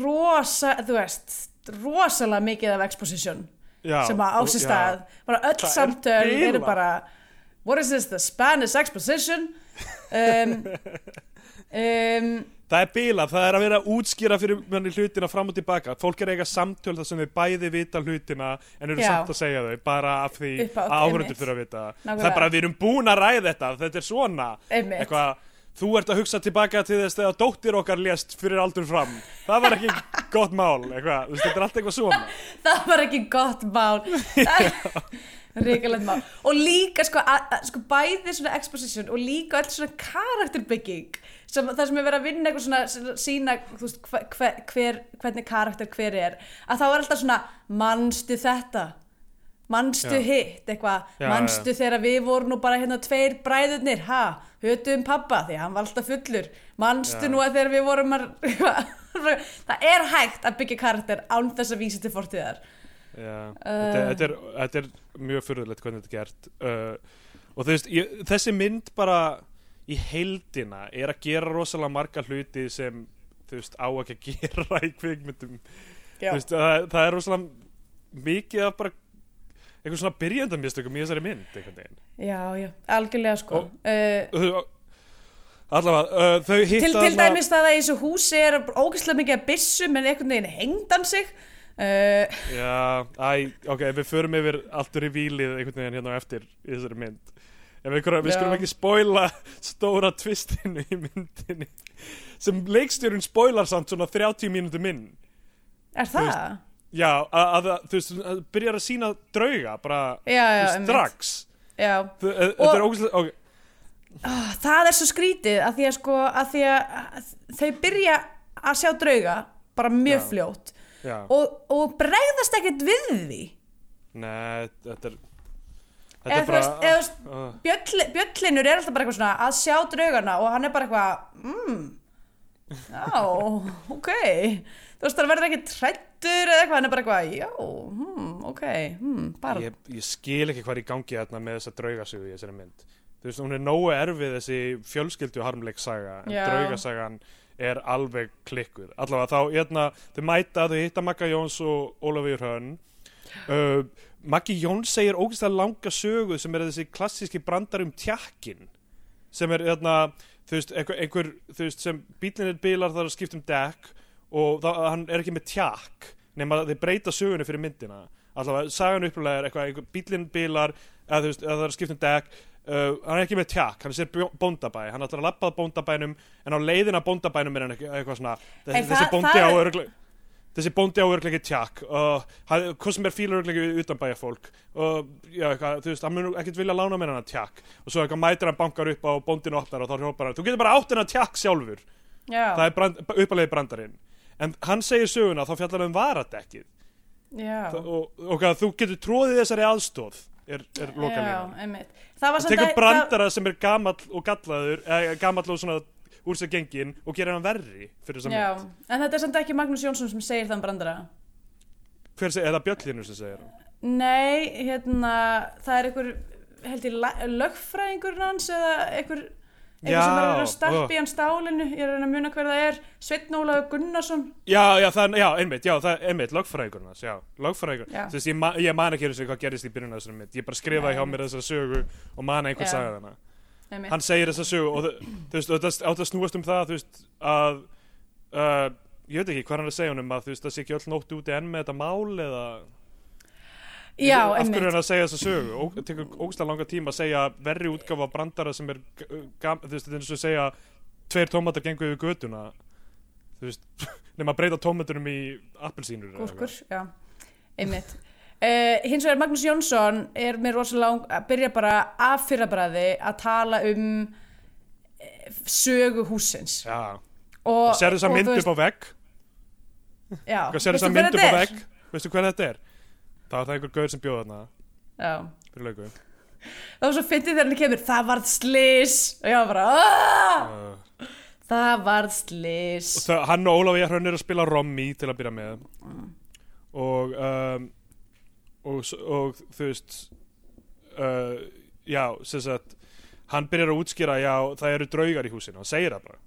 rosa, þú veist rosalega mikið af exposition Já, sem að á og- sér já. stað bara öll Það er samtöl eru bilað. bara what is this, the Spanish exposition um, um, Það er bilað, það er að vera að útskýra fyrir manni hlutina fram og tilbaka. Fólk er að eiga samtöl þar sem þau bæði vita hlutina en eru Já. samt að segja þau bara af því Upp á- að áhörundur þurfa að vita. Nákvæmlega. Það er bara, við erum búin að ræða þetta, þetta er svona. Einmitt. Eitthvað, þú ert að hugsa tilbaka til þess þegar dóttir okkar lést fyrir aldur fram. Það var ekki gott mál eitthvað, þetta er allt eitthvað svona. Það var ekki gott mál ríkalegt mál. Og líka sko, að, að, sko bæði svona exposition og líka öll svona karakterbygging sem, það sem er verið að vinna eitthvað svona svona sína veist, hver, hver, hver, hvernig karakter hver er að þá er alltaf svona manstu þetta? Manstu Já. hitt? Eitthvað, Já, manstu þegar við vorum nú bara hérna tveir bræðurnir, ha, hötuðum pappa því hann var alltaf fullur. Manstu Já. nú að þegar við vorum að það er hægt að byggja karakter án þess að vísa til fortíðar Já, Uh. þetta, þetta, er, þetta er mjög furðulegt hvernig þetta er gert. Uh, og þú veist, ég, þessi mynd bara í heildina er að gera rosalega marga hluti sem þú veist, á ekki að gera í kvikmyndum. Veist, það, það er rosalega mikið af bara eitthvað svona byrjandamjöstökum í þessari mynd Já, já, algjörlega sko. Og- uh, allavega, uh, til, til þarna- dæmis það að þessu húsi er ógeðslega mikið að byssum en einhvern veginn hengd hann sig uh, Já, æ, ok, við förum yfir alltur í vílið einhvern veginn hérna á eftir í þessari mynd. En við, við skulum ekki spoila stóra tvistinu í myndinni. Sem leikstjórun spoilar samt svona 30 mínútur minn. Er það? veist, Já, að, að, þú veist, að byrjar að sína drauga bara Já, já, strax. Já, Þú- e- er Og- ógæslega okay. Ah, það er svo skrítið að því að sko að því að þau byrja að sjá drauga bara mjög Já. fljótt og, og bregðast ekkert við því? Nei, þetta er Þetta eða er veist, eða þú veist uh, Bjöll, Bjöllinur er alltaf bara eitthvað svona að sjá draugana og hann er bara eitthvað mm, já, ok. Þú veist það verður ekki trættur eða eitthvað, hann er bara eitthvað já, hmm, ok, hmm, bara ég, ég skil ekki hvað er í gangi þarna með þessa draugasögu í þessari mynd. Þú veist, hún er nógu erfið þessi fjölskyldu harmleik saga en draugasagan er alveg klikkuð allavega þá, hérna, þau mæta þau hitta Magga Jóns og Ólafur Hönn. Uh, Maggi Jóns segir ógeðslega langa sögu sem er þessi klassíski brandar um tjakkin sem er, hérna, þú veist, einhver, einhver þú veist, sem bílinir bilar þar að skipta um dekk og það, hann er ekki með tjakk nema þeir breyta sögunni fyrir myndina. Allavega, sagan upplega er eitthvað, einhver bílinn bilar, eða þú veist, eða það er að skipta um dekk uh, hann er ekki með tjakk, hann sér bjó- bóndabæ. Hann ætlar að lappað bóndabænum en á leiðina bóndabænum er hann eitthvað svona þessi, þessi bóndi á er- örglega þessi bóndi á örglega ekki tjakk og hann, hvað sem er fílar örglega utan bæja fólk og já, eitthvað, þú veist, hann mun ekkert vilja lána mér hann tjakk og svo eitthvað mætir hann bankar upp á bóndinu opnar og þá hrópar hann, þú getur bara átt hennar tjakk sjálfur. Já, það er brand, uppalegi brandarinn. En hann segir söguna, þá fjallar hann um varadekkið. Já, og, og að þú getur tróðið þessari aðstóð er, er já, lokalínan einmitt. Það það tekur brandara sem er gamall og gallaður eða gamall og svona úr sér gengin og gerir hann verri fyrir þess það, að já, en þetta er samt ekki Magnús Jónsson sem segir þann brandara. Hver segir, eða Bjöllinu sem segir hann? Nei, hérna, það er einhver, held ég, lögfræðingur hans eða einhver, einhver Já, sem er að að í hann stálinu, ég er að að muna hver það er, Sveinn Ólafur Gunnarsson. Já, já, það, já, einmitt, já, það einmitt, lögfræðingur hans, já, lögfræðingur, Já. þú veist, ég, ma ég man ekki og hvað gerist í byrjun af þessari mynd, ég bara skrifaði hjá mér þessa sögu og man einhver Já. sagði hana, Einmitt. hann segir þessa sögu og þú veist, átt að snúast um það, þú veist, að, uh, ég veit ekki hvað hann er að segja honum, að þú veist, það sé ekki öll nótt úti enn með þetta mál eða, Já, af hverju er hann að segja þessa sögu, Ó, það tekur ógstlega langa tíma að segja verri útgáfa af brandara sem er, gam, þú veist, þetta er eins og að segja, tveir tómatar gengu yfir götuna, þú veist, nema að breyta tómatunum í appelsínur. Gúrkur, já, einmitt. Uh, hins vegar Magnús Jónsson er með rosalega lang, að byrja bara af fyrrabræði að tala um eh, sögu húsins. Já, Og, og sér þess að og mynd þú upp á vegg Já, Hvað sér þess að hver mynd upp á vegg Veistu hver þetta er? Það var það einhver gaur sem bjóða þarna Já. fyrir lauku Það var svo fyndið þegar hann kemur, það varð slis og ég var bara, uh, það varð slis. og það, Hann og Ólafía Hrönn er að spila Rommi til að byrja með. Og um, og, og þú veist uh, já, sem sagt hann byrjar að útskýra, já, það eru draugar í húsinu. Hann segir það bara,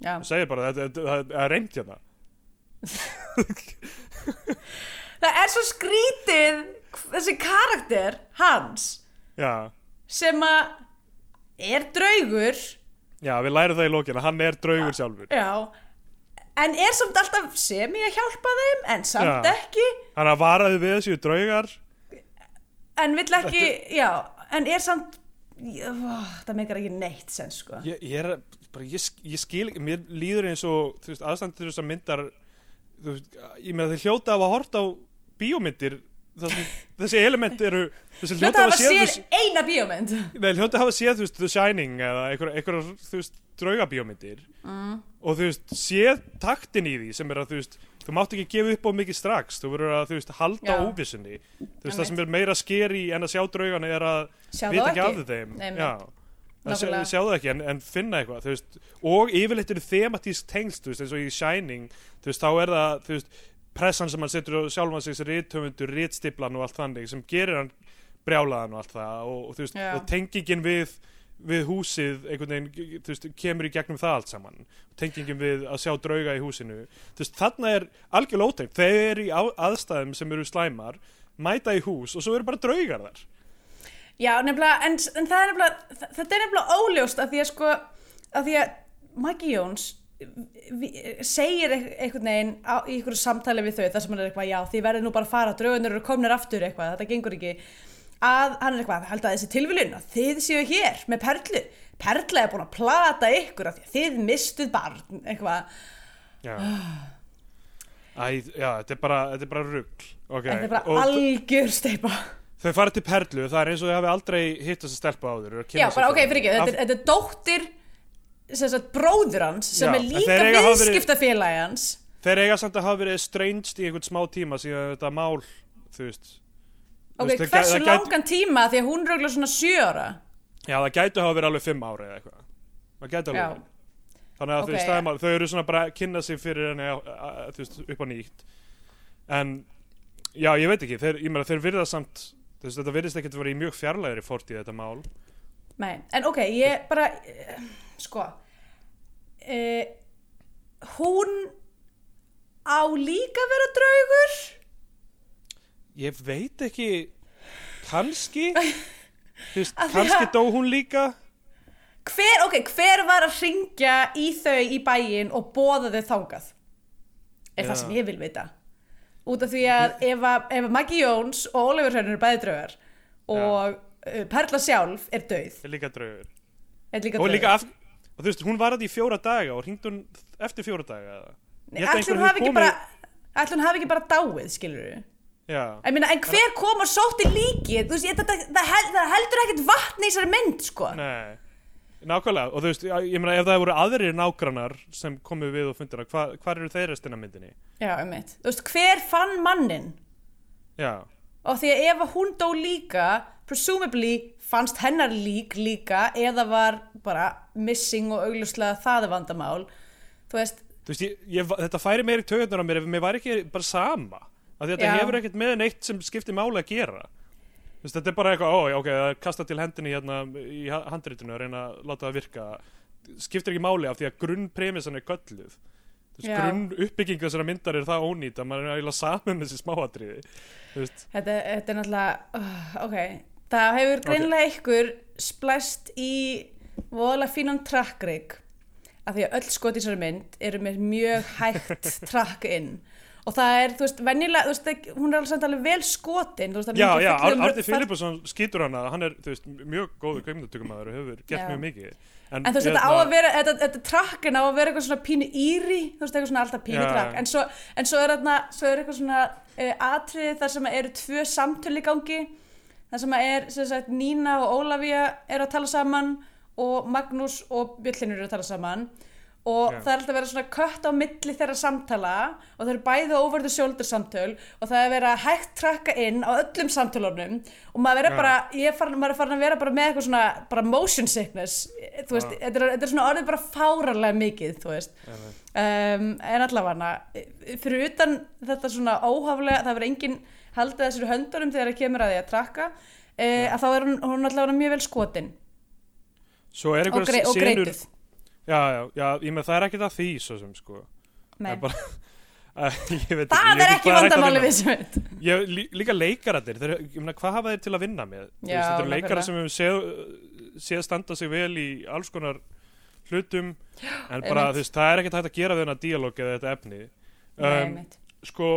Já. hann segir bara það er reynd hérna Það er svo skrítið þessi karakter hans já, sem að er draugur, já, við lærum það í lókina hann er draugur sjálfur. Já, en er samt alltaf semi að hjálpa þeim, en samt Já. ekki, hann að varaði við þessu draugar. En vill ekki, já, en er samt, ó, það meikar ekki neitt sen, sko. Ég, ég er bara ég, ég skil mér líður eins og þú veist, aðstandur þessar myndar þú veist, ég með þeir hljóta af að horta á bíómyndir þessi element eru þessi Hljóta hafa séð séð eina bíómynd. Nei, hljóta hafa séð, þú veist, The Shining eða einhver, einhver þú veist, draugabíómyndir. Mm. og þú veist, séð taktin í því sem er að þú veist, þú mátt ekki gefa upp á mikið strax, þú verður að, þú veist, halda Já. óvissunni, þú veist, það Einmitt. sem er meira skeri en að sjá draugana er að vita ekki af þeim. Sjá, sjá það ekki en, en finna eitthvað, veist. Og yfirleitt eru thematísk tengst, eins og í Shining þú veist, þá er það, þú veist pressan sem hann setur á sjálfan sig sem rithöfundur, rithstiplan og allt þannig sem gerir hann brjálaðan og allt það. Og, og veist, Já. og tengingin við við húsið, einhvern veginn veist, kemur í gegnum það allt saman. Tengingin við að sjá drauga í húsinu. Veist, þarna er algjörlega ótengt þeir eru í aðstæðum sem eru slæmar mæta í hús og svo eru bara draugar þar. Já, nefnilega, en, en það er nefnilega, þa- þetta er nefnilega óljóst að því að sko, að því að Maggie Jones segir einhvern veginn á, í einhverju samtali við þau þar sem hann er eitthvað, já, þið verður nú bara að fara, draugunir eru komnir aftur eitthvað, þetta gengur ekki, að hann er eitthvað, held að þessi tilviljun að þið séu hér með perlu, perla er búin að plata ykkur því að þið mistuð barn, eitthvað, Já. Æ, já, þetta er bara, þetta er bara rugl. Okay. þetta er bara Og algjör steipa. þau fara til Perlu, það er eins og þau hafi aldrei hitt þess að stelpa að kynna Já, bara ok, fyrir ekki, þetta, þetta er dóttir sagt, bróður hans sem Já, er en líka þeir eiga að hafa verið- viðskiptafélagi hans. Þeir eiga samt að hafa verið estranged í einhvern smá tíma síðan þetta mál, þú veist. Þú Ok, veist, hversu gæ- það gæti- langan tíma því að hún er auðvitað svona sjö ára? Já, það gætu hafa verið alveg fimm ári eða eitthvað. Það gætu alveg Já. verið. Þannig að Ok, veist, ja. það þau eru svona bara að kynna sig fyrir henni á- á- á- þú veist, upp á nýtt. En, já, ég veit ekki, þeir, ég meina, þeir virða samt þú veist, þetta virðist ekkert verið í mjög fjarlægri fórtíð þetta mál. Nei, en ok, ég bara eh, sko uh, hún á líka að vera draugur? Ég veit ekki kannski. Því kannski dó hún líka. Hver, ok, hver var að ringja í þau í bæinn og bóða þau þangað? Er Já. það sem ég vil vita. Út af því að ef, að, Maggie Jones og Oliver Hrönn eru bæði draugar og uh, Perla sjálf er döið er líka draugur. Er og líka af, og þú veist, hún var að í fjóra daga og hringd hún eftir fjóra daga einhver hafi ekki bara ætli hún hafi ekki bara dáið, skilur við meina, en hver kom og sótti líkið? Þú veist, ég, það, það, það heldur ekkert vatn í þessari mynd, sko. nei nákvæmlega, og þú veist, ég meina ef það voru aðrir nágrannar sem komu við og fundina, hva, hvar eru þeir restina af myndinni Já, um mitt. Þú veist, hver fann mannin? já, Og því að ef hún dó líka, presumably fannst hennar lík líka eða var bara missing og augljóslega það er vandamál. Þú veist, þú veist, ég, ég, þetta færi meir í töðunar á mér ef mér væri ekki bara sama þetta hefur ekkert með neitt sem skiptir máli að gera. Veist, þetta er bara eitthvað, ó, ok, kasta til hendinni hérna í ha- handritinu að reyna að láta það virka. Skiptir ekki máli af því að grunnpremissan er gölluð grunn uppbygging þessara myndar er það ónýtt að maður er eiginlega saman með þessi smáatriði. Þetta, þetta er náttúrulega, uh, ok. Það hefur greinilega ykkur splæst í voðalega fínan trackrig af því að öll skot í þessari mynd eru með mjög hægt track in og það er, þú veist, venjulega, þú veist, hún er alveg samt alveg vel skotin, veist, já, já, um- Arti Filipusson skýtur hana hann er, þú veist, mjög góður kveimdatökumæður og hefur gert Já. mjög mikið. En þú veist, þetta á hérna- að vera, þetta, þetta trakkin á að vera eitthvað svona pínu íri, þú veist, eitthvað svona alltaf pínu Já. trakk, en svo, en svo er þarna, svo er eitthvað svona uh, atriði þar sem eru tvö samtöl í gangi, þar sem er, sem sagt, Nína og Ólafía eru að tala saman og Magnús og Bjöllinur eru að tala saman og Já. það er alltaf að vera svona kött á milli þeirra samtala og það eru bæði over the shoulder samtöl og það er að vera hægt trakka inn á öllum samtölunum og maður er Já. bara, ég er farin, er farin að vera bara með eitthvað svona, bara motion sickness þú veist, Já. þetta er, þetta er svona orðið bara fáralega mikið, þú veist um, en allavega fyrir utan þetta svona óhaflega það verður enginn haldið þessir höndunum þegar það kemur að því að trakka uh, að þá er hún, hún allavega mjög vel skotin. Og, grei, og senur greituð. Já, já, já, ég með það er ekkert að því svo sem sko. Það Nei. bara ég veit það er ekki að vandamáli við sem veit. Ég, lí, líka leikarættir, þeir, ég meina, hvað hafa þeir til að vinna með? Þetta eru leikara sem hefur séð, séð standa sig vel í alls konar hlutum en bara, þú veist, það er ekkert hægt að gera við þennan díalóg eða þetta efni. Um. Sko,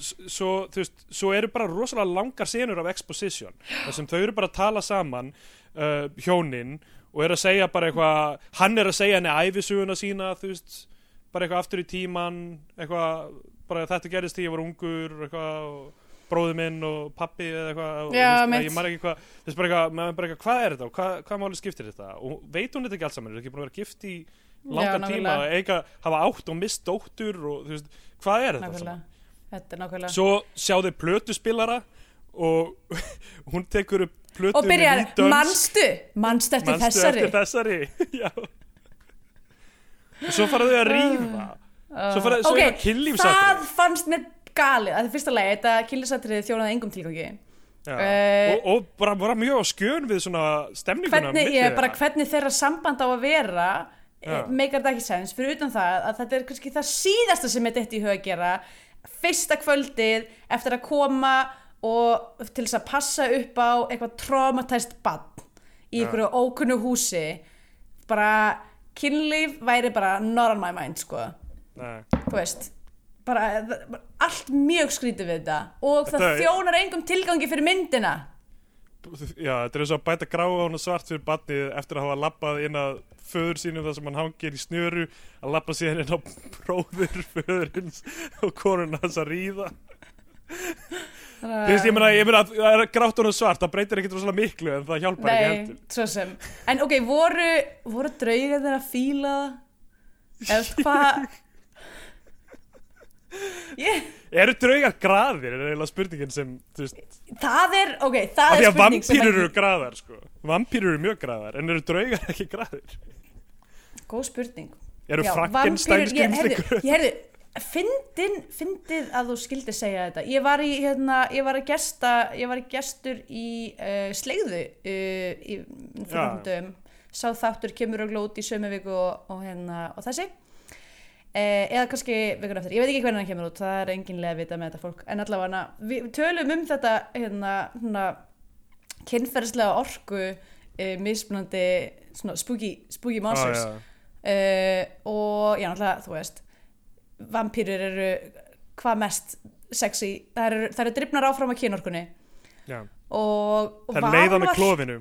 svo, þú veist, svo eru bara rosalega langar senur af exposition. Þar sem þau eru bara að tala saman uh, hjónin og er að segja bara eitthvað hann er að segja henni æfisuguna sína þú veist, bara eitthvað aftur í tíman eitthvað, bara þetta gerist því ég var ungur eitthvað og bróði minn og pappi eða eitthvað og, Já, þú veist, ég man ekki hvað, þú veist bara eitthvað, bara eitthvað hvað er þetta og hvað, hvað máli skiptir þetta? Og veit hún þetta ekki alls saman, er ekki búin að vera gift í langan Já, tíma, eiga, hafa átt og mist dóttur og þú veist, hvað er þetta saman? Þetta er nákvæmlega svo sjá þau plötuspilara og hún tekur upp plötu og byrjar, manstu? Manstu eftir Manstu þessari eftir þessari? já. Svo fara þau að rífa. Svo fara svo ok, er það kynlífsatrið það fannst mér galið að það fyrsta lagi, þetta kynlífsatrið þjónaði engum tilgangi. Eh, og, og bara, bara mjög á skjön við svona stemninguna hvernig, ég, hvernig þeirra samband á að vera Já. meikar þetta ekki sens, fyrir utan það að þetta er kannski það síðasta sem er þetta í huga að gera. Fyrsta kvöldið eftir að koma og til þess að passa upp á eitthvað traumatæst bann í einhverju ókunnu húsi. Bara kynlíf væri bara not on my mind sko. Nei. þú veist bara, bara allt mjög skrítið við þetta. Og það er- þjónar engum tilgangi fyrir myndina. Já, þetta er eins og að bæta gráa og svart fyrir barnið eftir að hafa labbað inn að föður sínum þar sem hann hangir í snöru að labba síðan inn á bróður föðurins og konuna hans að ríða veist, ég meina, ég meina að það er grátt og svart, það breytir ekkert rosalega miklu en það hjálpar ekki Nei, heldur. svo sem En ok, voru, voru draugar þeirra fíla? Eða hvað Ég, Eru draugar graðir, er eiginlega spurningin sem, það er, ok, það af er því að spurning sem vampýrur eru graðar, sko. Vampýrur eru mjög graðar, en eru draugar ekki graðir? Góð spurning. Eru Frankenstein skrimsli fyndin, fyndið að þú skildi segja þetta. Ég var í, hérna, ég var að gesta Ég var gestur í uh, Slegðu uh, í fyrrandum Sá þáttur kemur og glót í sömu viku og, og, hérna, og þessi eða kannski vikun eftir, ég veit ekki hvernig hann kemur út það er enginlega að vita með þetta fólk. En allavega við tölum um þetta hérna, hérna kynferðslega orku eh, mismunandi svona spooky, spooky monsters. Ah, uh, og já, náttúrulega, þú veist vampýrur eru hvað mest sexy. Það eru, það eru drifnar áfram á kynorkunni. Já, og, Það leiða með klófinu.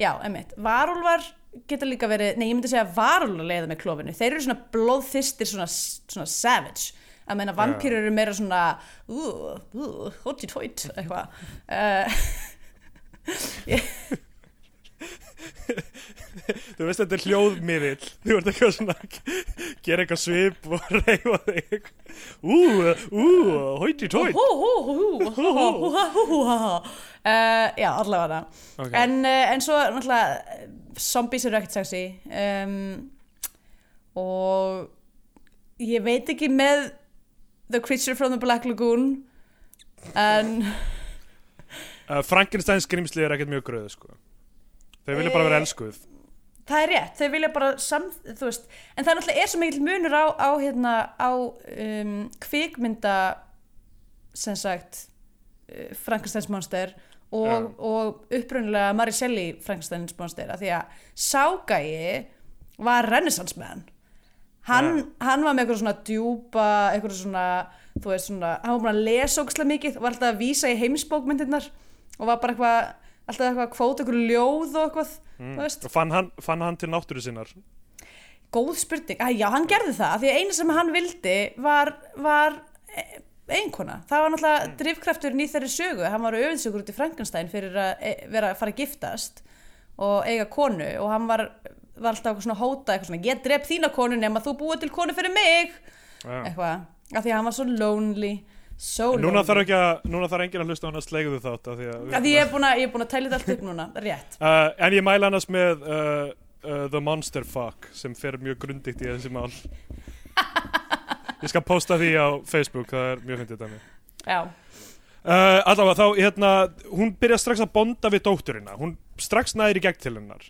já, emmitt, varúlvar geta líka verið, nei, ég myndi segja varúlvar leiða með klófinu, þeir eru svona blóðþistir svona, svona savage. Að meina vampýrur eru meira svona uh, uh, hótti tóit eitthvað uh, þú veist þetta er hljóðmiðill þú ert eitthvað svona gera eitthvað svip og reyfa þig ú, ú, hóitt í tóitt já, allavega okay. en, en svo náttúrulega zombies eru ekkert sexy um, og ég veit ekki með The Creature from the Black Lagoon en uh, Frankenstein skrimsli er ekkert mjög gröðu sko Þau vilja bara vera Eh, elskuð. Það er rétt, þau vilja bara sam, þú veist, en það er náttúrulega er svo mikil munur á, á hérna, á um, kvikmynda sem sagt uh, Frankensteins monster og, Já. og upprunnilega Mary Shelley Frankensteins monster, af því að Ságæi var renaissance man hann, hann var með eitthvað svona djúpa, eitthvað svona þú veist svona, hann var bara að lesa ógslag mikið var alltaf að vísa í heimsbókmyndirnar og var bara eitthvað, alltaf eitthvað að kvóta eitthvað ljóð og eitthvað, og fann hann, fann hann til náttúru sinnar? Góð spurning, að já, hann gerði það af því að eina sem hann vildi var, var e- eiginkona, það var náttúrulega drifkrafturinn í þeirri sögu. Hann var öfiðsögur út í Frankenstein fyrir að e, vera fara að giftast og eiga konu og hann var, var alltaf eitthvað svona hóta eitthvað svona, ég drep þína konu nema þú búið til konu fyrir mig. Já. eitthvað, af því að hann var svo lonely so Núna þarf ekki að, núna þarf enginn að hlusta á hann að slegðu þátt af því að, af því ég er búin að, ég er búin að tælja þetta allt upp núna, rétt. Uh, En ég mæla annars með uh, uh, The Monster Fuck sem fer mjög grundigt í þessi mál. Ég skal posta því á Facebook, það er mjög fyndið dæmi. Já, Uh, allavega þá, hérna, hún byrja strax að bonda við dótturina, hún strax næðir í gegn til hennar.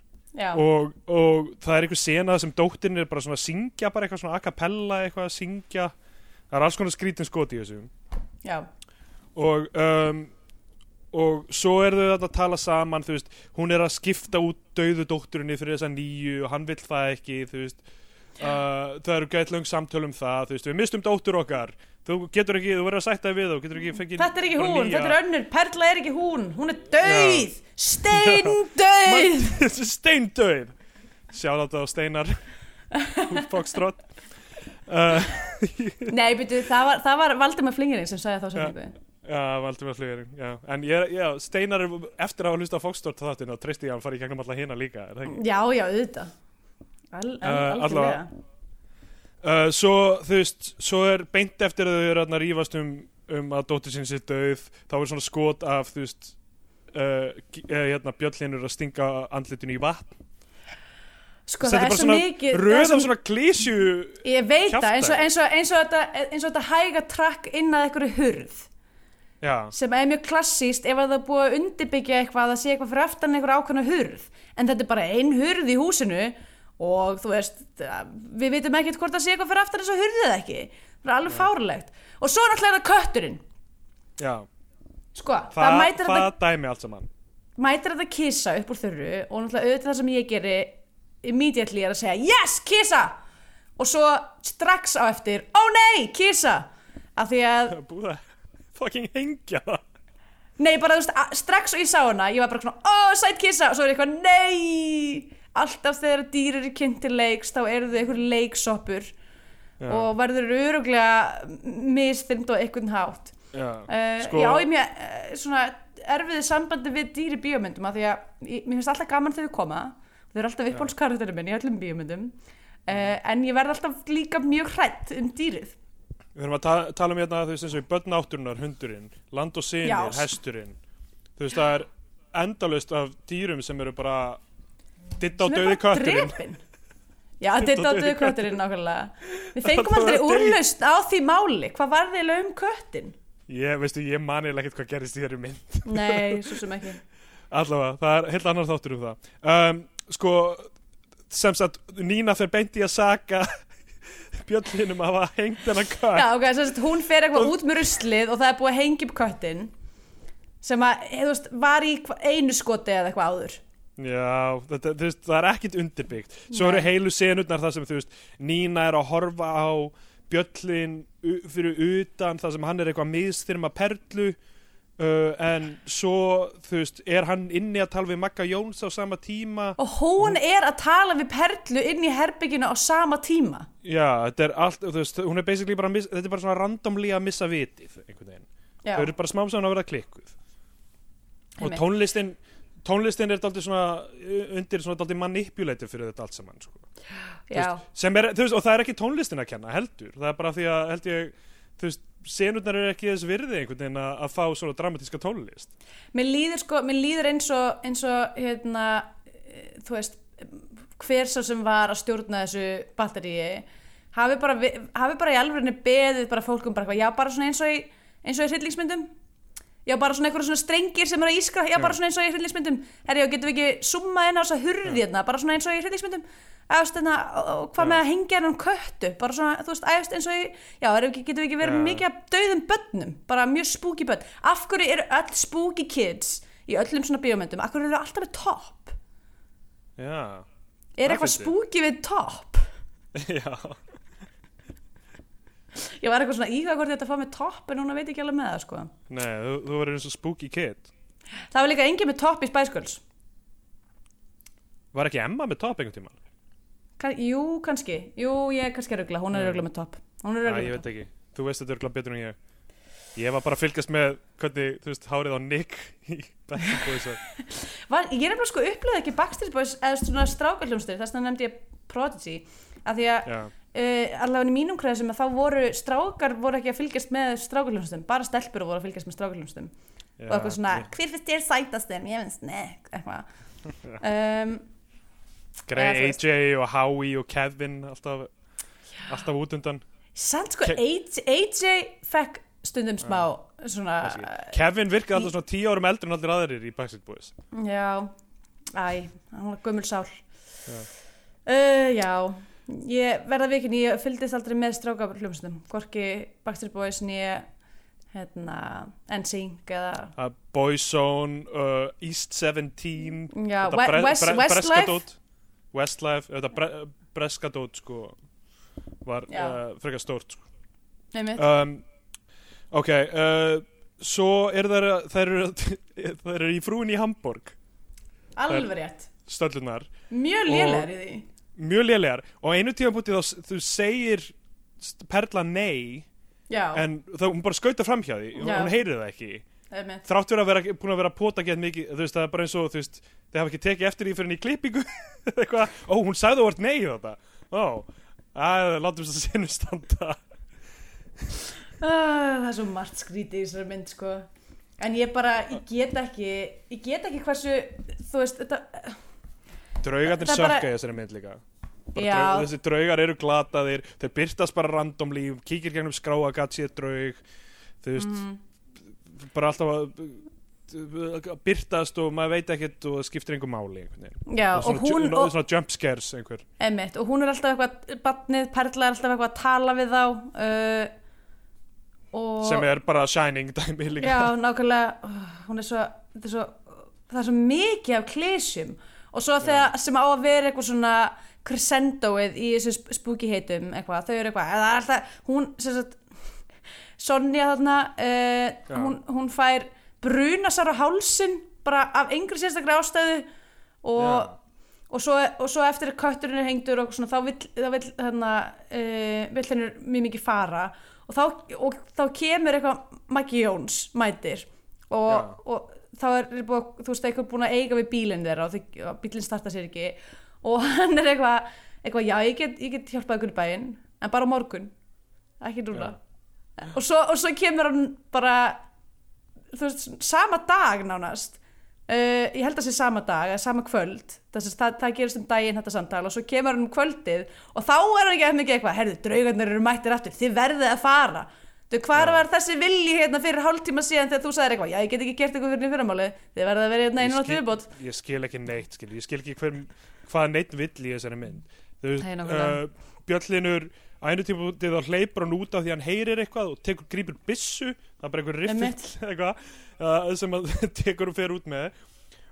Og, og það er einhver sena sem dóttirin er bara svona að syngja, bara eitthvað svona a cappella eitthvað að syngja, það er alls konar skrítin skot í þessu já. Og, um, og svo er þau að tala saman, þú veist, hún er að skipta út dauðu dótturinni fyrir þessa nýju og hann vill það ekki, þú veist. Uh, það eru gæt löng samtöl um það þú veist, við mistum dóttur okkar. Þú getur ekki, þú verður að sætta við þú getur ekki fengið Þetta er ekki hún, nýja. þetta er önnur, Perla er ekki hún, hún er dauð, steindauð. Steindauð. Sjáðu þetta á Steinar. Úr Foxtrot uh, Nei, byrju, það var, það var Valdimar Flingirinn sem sagði þá setningu. Já, valdur með flugurinn já. En ég, já, Steinar eftir að hafa hlusta á Foxtrot þáttinn og treysti ég að hann fari í gegnum alla hina líka? Já, já, auðvitað. Al, al, Uh, algjörlega. allavega. Uh, svo, þú veist, svo er beint eftir að þau eru að rífast um, um að dóttir sín sér döð þá er svona skot af, þú veist uh, uh, hérna, bjöllinur að stinga andlitinu í vatn Sko, Þetta það er svo mikið... það röð af svona klísju Ég veit það, eins og, eins, og, eins, og þetta, eins og þetta hæga trakk inn að einhverju hurð. Já, sem er mjög klassíst ef að það er búið að undirbyggja eitthvað að það sé eitthvað fyrir aftan einhver ákvæmna hurð. En þetta er bara ein hurð í húsinu og þú veist, við vitum ekkert hvort það sé eitthvað fyrir aftan þess að hurðið ekki. Það er alveg fárlegt og svo er náttúrulega þetta kötturinn. Já. Sko, það, Það, mætir, það þetta, dæmi allt saman. mætir þetta kissa upp úr þurru og náttúrulega auðvitað það sem ég geri immediately er að segja yes, kissa og svo strax á eftir ó nei, kissa af því að Búið að fucking hengja það. Nei, bara þú veist, strax og ég sá hana ég var bara svona, ó, sætt kissa og svo er eitthvað, nei! Alltaf þegar dýr eru kynnt til leiks þá eru þau einhver leiksoppur Já, og verður öruglega misþyrmt og einhvern hátt. Já, uh, sko, Já, ég mjög uh, svona erfiði sambandi við dýr í bíómyndum af því að ég, mér finnst alltaf gaman þegar þau koma þau eru alltaf uppbólskarakterinn minn í öllum bíómyndum uh, en ég verð alltaf líka mjög hrætt um dýrið Við erum að ta tala um hérna, þú veist, eins og í börn náttúrunar, hundurinn, land og Já. hesturinn. Þú veist, það er endalaust af dýrum sem eru bara ditt á döði kötturinn. Já, Ditt á döðu kötturinn nákvæmlega Við fengum aldrei úrlaust á því máli Hvað var þið um köttin? Ég, veistu, ég mani ekkert hvað gerist í þeirri mynd. Nei, svo sem ekki Allavega, það er heilt annar þáttur um það. Um, sko, sem sagt, Nína fer beint í að saka bjöllinum að hengt hennar kött. Já, ok, þess að hún fer eitthvað út með ruslið og það er búið að hengja upp köttin sem að, þú veist, var í einu skoti eða eitthvað áður Já, þetta, þú veist, það er ekkit undirbyggt Svo eru Nei. heilu senurnar þar sem þú veist Nína er að horfa á Bjöllin fyrir utan þar sem hann er eitthvað miðstyrma perlu uh, en svo þú veist, er hann inni að tala við Magga Jóns á sama tíma? Og hún er að tala við Perlu inn í herbygginu á sama tíma? Já, þetta er allt, þú veist, hún er basically bara miss, þetta er bara svona randomly að missa vitið einhvern veginn, Já, þau eru bara smám saman að vera klikkuð. Og Einmitt. tónlistin tónlistin er daldið svona undir svona daldið manipulator fyrir þetta allt saman sko. Veist, sem er, þú veist, og það er ekki tónlistin að kenna heldur, það er bara því að held ég þú veist, senurnar eru ekki þess virði einhvern veginn að, að fá svona dramatíska tónlist. Mér líður sko mér líður eins og, eins og hérna, eh, þú veist hver svo sem var að stjórna þessu batteríi hafi bara, hafi bara í alvörinni beðið bara fólkum bara eitthvað, já bara svona eins og í eins og í hryllingsmyndum. Já bara svona einhverjum svona strengir sem er að ískra já bara svona eins og í hryllingsmyndum. Herri og getum við ekki summað inn á þess að hurði hérna bara svona eins og í hryllingsmyndum Æfst, hérna, hvað með að hengja hennan köttu? Bara svona, þú veist, æfst eins og í já, ekki, getum við ekki verið Já. mikið af dauðum börnum, bara mjög spooky börn. Af hverju eru öll spooky kids í öllum svona bíómyndum, af hverju eru alltaf með topp? Já, er eitthvað spooky við topp? Já, ég var eitthvað svona íhuga hvort ég ætti að fá með topp en núna veit ég ekki alveg með það sko. Nei, þú, þú verður eins og spooky kid. Það var líka engin með topp í Spice Girls. Var ekki Emma með top einhvern tímann? Kann, jú, kannski, jú, ég er kannski rögla hún er Nei. rögla með topp. Er rögla ég veit ekki, þú veist þetta örgulega betur en ég. Ég var bara að fylgast með hvernig, þú veist, hárið á Nick í Backstreet Boys og- var, ég er nefnilega sko upplega ekki Backstreet Boys eða svona strákaljónstur, þess vegna nefndi ég Prodigy. Af því að uh, allavega í mínum kreðsum að þá voru strákar voru ekki að fylgjast með strákaljónstum bara stelpur voru að fylgjast með strákaljónstum já, og eitthvað svona, ég- hver finnst þér sætastum ég finnst, nekk, eitthvað. Um, Grey þú veist. AJ og Howie og Kevin alltaf, alltaf út undan. Samt sko, AJ, AJ fekk stundum smá svona, Kevin virkaði alltaf svona tíu árum eldri en allir aðrir í Backstreet Boys. Já. Æ, hann var gömul sál. Já. uh, já. Ég verða vikin, ég fylgdist aldrei með strákar hljómsnum, hvorki Backstreet Boys nýja hérna, NSYNC eða uh, Boyzone, uh, East 17 já, Westlife. Westlife, þetta bre breska dót sko var uh, frekar stórt sko. um, ok uh, svo er þær þær eru, í frúin í Hamburg alveg rétt. stöllunar mjög Og- lélegar í því. mjög lélegar. Og einu tíma bútið þá þú segir Perla nei já, en þá hún bara skauta fram hjá því Já. hún heyrir það ekki þrátt fyrir að vera búin að vera pota gett mikið þú veist það er bara eins og þú veist þið hafa ekki tekið eftir því fyrir henni í klippingu. Eitthvað, ó hún sagði vart nei þetta. Ó, að látum þess að sinu standa. Ah, það er svo margt skrítið í þessari mynd sko. En ég bara, ég get ekki ég get ekki hversu þú veist, þetta draugarnir er bara- sökka í þessari mynd líka. Draug, þessi draugar eru glataðir þeir byrtast bara randomly kíkir gegnum skráa gatt sér draug þú veist, mm, bara alltaf að byrtast og maður veit ekkert og skiptir einhver máli já, Og og hún og, svona jump scares einhver. Einmitt, og hún er alltaf eitthvað barnið, Perla er alltaf eitthvað að tala við þá uh, og sem er bara shining dæmi líka. Já, nákvæmlega oh, hún er svo, er svo það er svo mikið af klísjum og svo þegar sem á að vera eitthvað svona crescendoið í þessu sp- spooky heitum eitthvað, þau eru eitthvað, er alltaf hún, sem sagt Sonja þarna uh, hún, hún fær brunasar á hálsin bara af engri sérstaklega ástöðu og, og, svo, og svo eftir að kötturinn er hengdur og svona, þá vill, þá vill, hérna, uh, vill henni mjög mikið fara. Og þá, og þá kemur eitthvað Maggi Jóns mætir og, þá er búið, þú veist, eitthvað búin að eiga við bílinn þeirra og, bílinn starta sér ekki. Og hann er eitthvað, eitthvað já, ég get, get hjálpað ykkur í bæinn en bara morgun, ekki núna og svo, og svo kemur hann bara þú veist, sama dag nánast. Uh, ég held að sé sama dag eða sama kvöld, þess að það, það gerist um daginn þetta samtal og svo kemur hann um kvöldið og þá er hann ekki eftir mikið eitthvað herðu, draugarnir eru mættir aftur, þið verðið að fara. Þú, hvar Já. var þessi vilji hérna fyrir hálftíma síðan þegar þú sagðir eitthvað, já, ég get ekki gert eitthvað fyrir fyrramáli, þið verðið að vera hérna einu viðbót skil, ég skil ekki neitt skil. ég skil ekki hver, á einu tíma þá hleypur hann út af því hann heyrir eitthvað og tekur grípur byssu það er bara einhver riffill eitthvað uh, sem hann tekur og fer út með.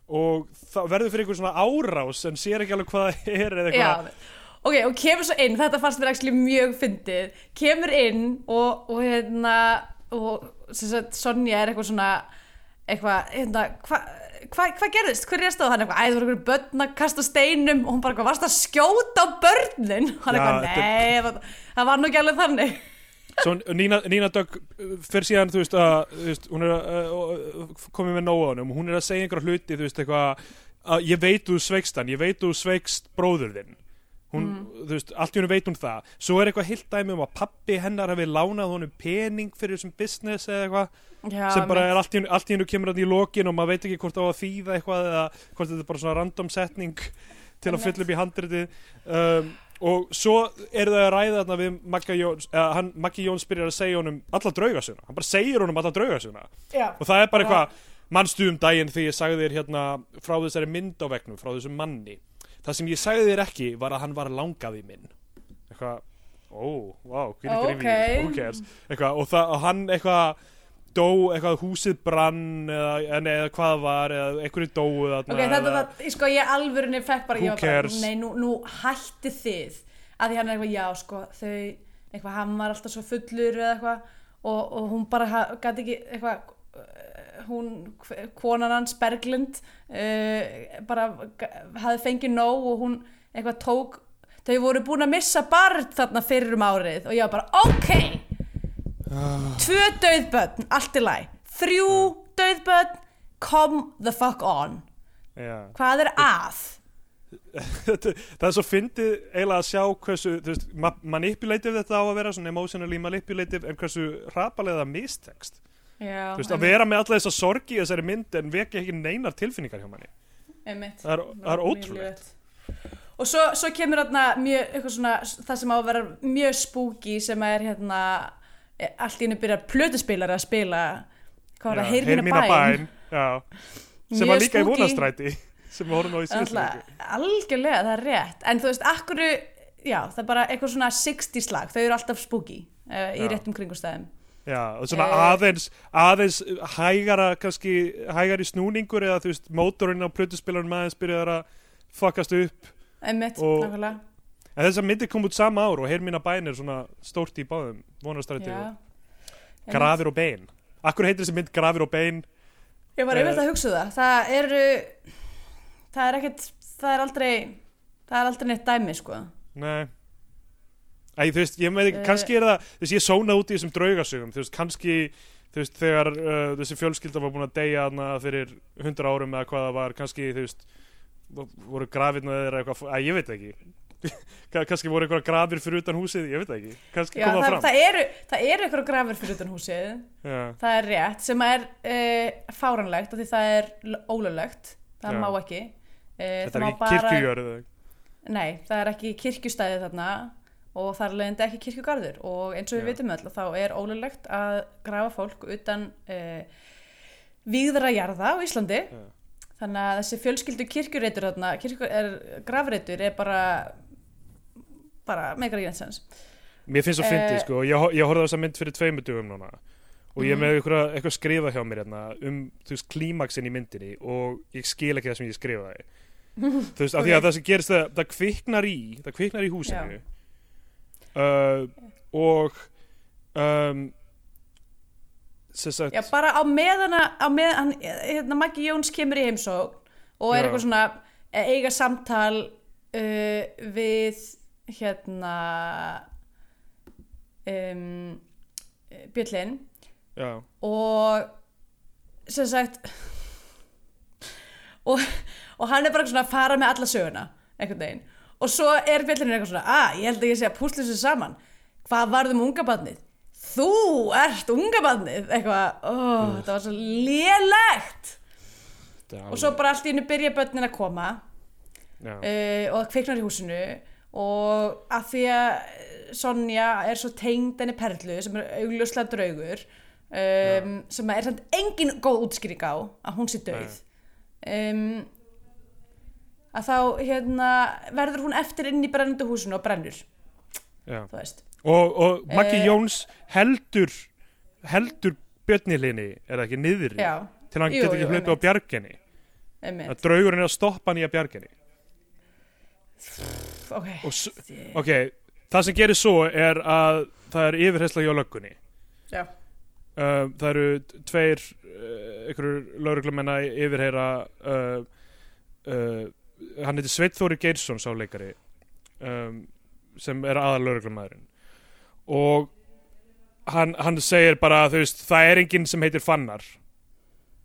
Og það verður fyrir einhver svona árás en sér ekki alveg hvað það er eða eitthvað. Ok, og kemur svo inn, þetta fannst mér actually mjög fyndið, kemur inn og, og hérna og sem sagt, Sonja er eitthvað svona eitthvað, hérna hvað hva, hva gerðist, hver er stóð? Hann eitthvað, æ, það voru einhverju börn að kasta steinum. Og hún bara eitthvað, varst að skjóta á börnin? Hann Já, eitthvað, nei, það, það var nú ekki alveg þannig. Svo Nína, Nína Dögg uh, fyrir síðan, þú veist, að, veist hún er að uh, komið með nóg á honum. Hún er að segja einhverja hluti, þú veist, eitthvað að ég veit þú sveikst hann, ég veit þú sveikst bróður þinn hún, þú veist, allt í hennu veit hún það. Svo er eitthvað heilt dæmi um að pappi hennar hafi lánað honum pening fyrir þessum business eða eitthvað Já, sem bara er allt í, allt í hennu kemur hann í lokin og maður veit ekki hvort það á að þýða eitthvað eða hvort þetta er bara svona random setning til að fylla upp í handritið. Um, og svo eru þau að ræða þarna við Magga Jóns, eða hann, Maggi Jóns byrjar að segja honum alla draugasuna, hann bara segir honum alla draugasuna Já, og það er bara eitthvað mannstu um daginn því ég sagði þér hérna frá þessari mynd á vegnum, frá þessum manni það sem ég sagði þér ekki var að hann var langaði minn. Eitthvað, ó, vá, hvernig who cares? Eitthvað, og, það, og hann eitthvað dó, eitthvað húsið brann eða, eða hvað var eða einhverju dóu þarna ok, þetta var, sko, ég alvörinni fekk bara, ég var bara, nei, nú, nú hætti þið. Að því hann er eitthvað, já, sko, þau eitthvað, hann var alltaf svo fullur eða eitthvað og, og hún bara gæti ekki, eitthvað hún, konan hans Berglind uh, bara hafði fengið nóg og hún eitthvað tók þau voru búin að missa barn þarna fyrir um árið og ég var bara, ok! Tvö döðbönn, allt í læg þrjú döðbönn come the fuck on. Já. hvað er að? Það er svo fyndið eiginlega að sjá hversu, veist, ma manipulative þetta á að vera, svona emotionally manipulative en hversu hrapalega mistekst Já, veist, að vera með alla þessa sorgi í þessari mynd en vekja ekki neinar tilfinningar hjá manni. Einmitt. Það er, það er ótrúlegt. og svo, svo kemur mjög, eitthvað svona, það sem á að vera mjög spooky sem er hérna allt í hennu byrjar plötuspilari að spila hvað var það, Já, heyr mína bæn, já, sem var líka í spooky. vonastræti sem horfum á í viku. algjörlega, það er rétt. En þú veist, akkur já, það er bara eitthvað svona 60 slag, þau eru alltaf spooky uh, í Já. réttum kringustæðum Já, og svona Eh. aðeins aðeins hægara kannski hægari snúningur eða þú veist mótorinn á plötuspilarinn aðeins byrjar að fuckast upp. Og- nákvæmlega. En þess að myndir kom út sama ár og Hermína bæn er svona stórt í báðum vonastrætti og grafir og bein. Akkur heitir þessi mynd grafir og bein? Ég var Eh, einmitt að hugsa það. Það eru, það er ekkert, það er aldrei, það er aldrei neitt dæmi, sko. Nei Æ, þú veist, ég með ekki, Eh. kannski er það þú veist, ég sóna út í þessum draugasögum þú veist, kannski, þú veist, þegar uh, þessi fjölskylda var búin að deyja hana fyrir hundra árum eða hvað það var kannski, þú veist, voru grafirna þeirra eitthvað, æ, ég veit ekki. Ka- kannski voru eitthvað grafir fyrir utan húsið, ég veit það ekki. Kannski Já, koma það, fram. það eru, það eru eitthvað grafur fyrir utan húsið, Já, það er rétt, sem er uh, fáranlegt og því það er ólöglegt, það Já. má ekki. Uh, þetta er ekki kirkjujörð eða- Nei, það er ekki kirkjustæði þarna og það er leiðandi ekki kirkjugarður og eins og við Já. vitum öll þá er ólöglegt að grafa fólk utan uh, víðra jarða á Íslandi Já. þannig að þessi fjölskyldu kirkjureitur er, grafreitur er bara bara megar ekki einsens Mér finnst það fyndið, Eh. sko, ég, ég horfði á þessa mynd fyrir tveimur dugum núna og ég Mhm. með eitthvað, eitthvað skrifað hjá mér hérna, um, veist, klímaksin í myndinni og ég skil ekki það sem ég skrifaði þú veist, af því að það sem gerist það, það kviknar í, það kviknar í húsinu uh, og um, sagt Já, bara á meðana á með, hann, hérna, Maggi Jóns kemur í heimsókn og er Já. eitthvað svona eh, eiga samtal uh, við hérna um, Bjöllin. Já, og sem sagt og, og hann er bara svona að fara með alla söguna einhvern veginn og svo er Bjöllin eitthvað svona að ég held að ég sé að púsla þessu saman. Hvað varðum unga barnið? Þú ert unga barnið. Eitthvað, ó, þetta var svo lélegt. Og svo bara allt í hennu byrja börnin að koma uh, og það kveiknar í húsinu. Og að því að Sonja er svo tengd henni perlu sem er augljóslega draugur um, sem er samt engin góð útskýring á að hún sé döið um, að þá hérna, verður hún eftir inn í brennandi húsinu og brennur. Og, og Maggi Eh. Jóns heldur heldur björnilinni er ekki niðri já, til hann Jú, getur ekki jú, hlupið á bjarginni? Að draugurinn er að stoppa hann í að bjarginni? Ok, og ok, það sem gerir svo er að það er yfirhersla hjá löggunni. Já, uh, það eru tveir uh, einhverjur lauruglumenn að yfirheyra uh, hann heitir Sveit Þóri Geirsson sá leikari um, sem er aðal lauruglumæðurinn og hann, hann segir bara veist, það er enginn sem heitir Fannar.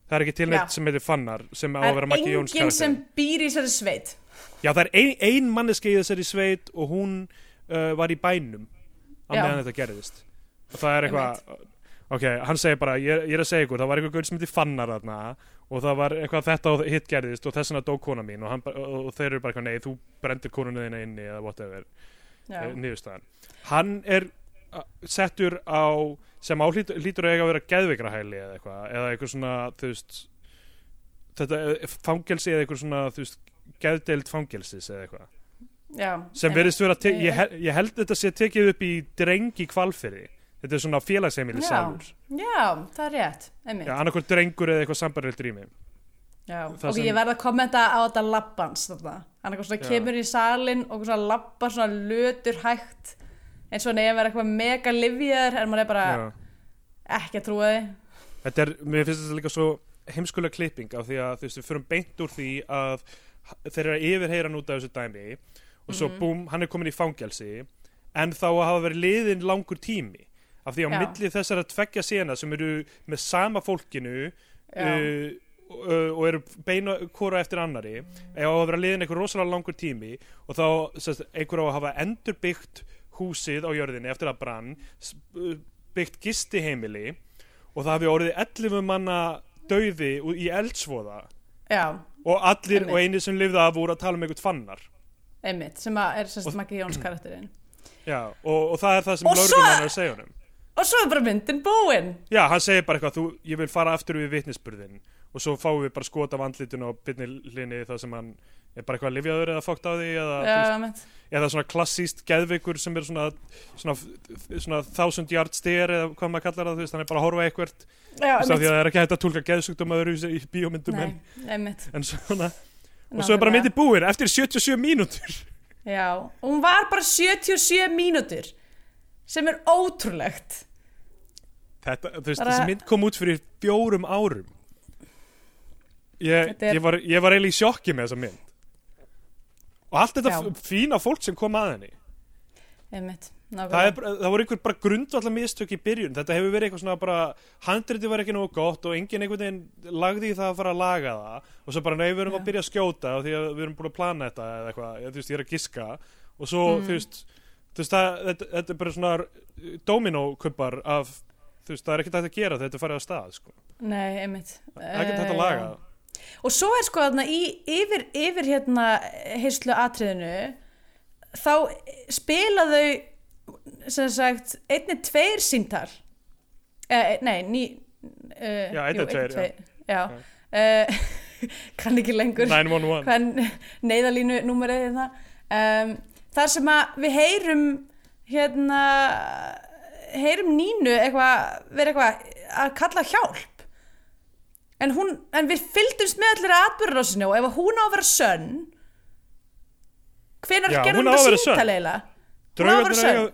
Það er ekki til neitt Já. sem heitir Fannar sem á að það vera er Maggi Jóns enginn karakter. sem býr í þessari sveit. Já, það er ein, ein manneski í þessari sveit og hún uh, var í bænum Já. meðan þetta gerðist. Og það er eitthvað ok, hann segir bara, ég, ég er að segja ykkur það var eitthvað gaur sem heitir fannar þarna og það var eitthvað þetta og hitt gerðist og þess vegna dó kona mín og, hann, og, þeir eru bara eitthvað, nei, þú brendir konuna þína inni eða whatever, eh, niðurstaðan. Hann er settur á sem á hlýtur, hlýtur að eiga að vera geðveikrahæli eða eitthvað, eða eitthvað svona þú veist þetta eh, fangelsi eða eitthvað svona þú veist, geðdeild fangelsis eða eitthvað. Já sem verðist vera, ég, ég held þetta sé tekið upp í drengi kvalfyrði þetta er svona félagsheimili salur já, það er rétt, annarkvort drengur eða eitthvað sambarilt rými Já, Það ok, sem- ég verð að kommenta á þetta. Hann eitthvað svona kemur í salin og svona labbar svona lötur hægt eins og vera eitthvað mega livjaður en maður er bara Já. ekki að trúa því. þetta er, mér finnst þetta líka svo heimskulega klipping af því að þú veist, við förum beint úr því að þeir eru að yfirheyra hann út af þessu dæmi og svo Mhm. búm, hann er komin í fangelsi en þá hafa verið liðin langur tími af því á Já. milli þessara tveggja sena sem eru með sama fólkinu uh, uh, og eru beina hvora eftir annari ef á að vera liðin einhver rosalega langur tími og þá sest, einhver á að hafa endurbyggt húsið á jörðinni eftir að brann uh, byggt gistiheimili og það hafi orðið 11 manna dauði í eldsvoða já, og allir Einmitt. og eini sem lifði af voru að tala um einhvern fannar einmitt, sem að er Og- sérst Maggi Jóns karakterinn. Og, og það er það sem svo- lögreglumenn er að segja honum Og svo er bara myndin búin. Já, hann segir bara eitthvað, þú, ég vil fara aftur við vitnisburðin og svo fáum við bara skot af andlitinu og byrni hlinni það sem hann er bara eitthvað livjaður eða fókt á því eða, veist, eða svona klassíst geðveikur sem er svona, svona, svona thousand yard stare eða hvað maður kallar það, þú veist, hann er bara að horfa eitthvert. Af því að það er ekki hægt að tólka geðsugdum öðru í bíómyndum en, Nei, einmitt. en svona. Og svo er bara Nákvæmlega. myndi búin eftir 77 mínútur. Já, og hún var bara 77 mínútur sem er ótrúlegt. Þetta, þú veist, þessi mynd kom út fyrir fjórum árum. Ég, er- ég, var, ég var eiginlega í sjokki með þessa mynd. Og allt þetta Já. fína fólk sem kom að henni. Einmitt, það, er, það voru einhver bara grundvallar mistök í byrjun. Þetta hefur verið eitthvað svona bara handriti var ekki nógu gott og enginn einhvern veginn lagði í það að fara að laga það. Og svo bara nei við erum Já. að byrja að skjóta og því að við erum búin að plana þetta eða eitthvað, ég, þú veist ég er að giska. Og svo Mm. þú veist, þú veist það, þetta, þetta er bara svona dominókubbar af þú veist það er ekkert að gera þetta er farið að stað sko. Nei, einmitt. Það er ekkert hægt Eh, að laga. já. Og svo er sko þarna í, yfir, yfir hérna heyslu atriðinu þá spila þau sem sagt einni tveir síntal eh, nei, ný eh, Já, einn jú, og tveir, og já, já. Eh, kann ekki lengur. 911 hvern neyðalínu númerið hérna. Um, þar sem að við heyrum hérna heyrum Nínu eitthvað vera eitthvað að kalla hjálp. En, hún, en við fylgdumst með allir atbyrðarásinu og ef hún á að vera sönn hvenær Já, gerðum þetta síntal eiginlega? Hún á að vera sönn.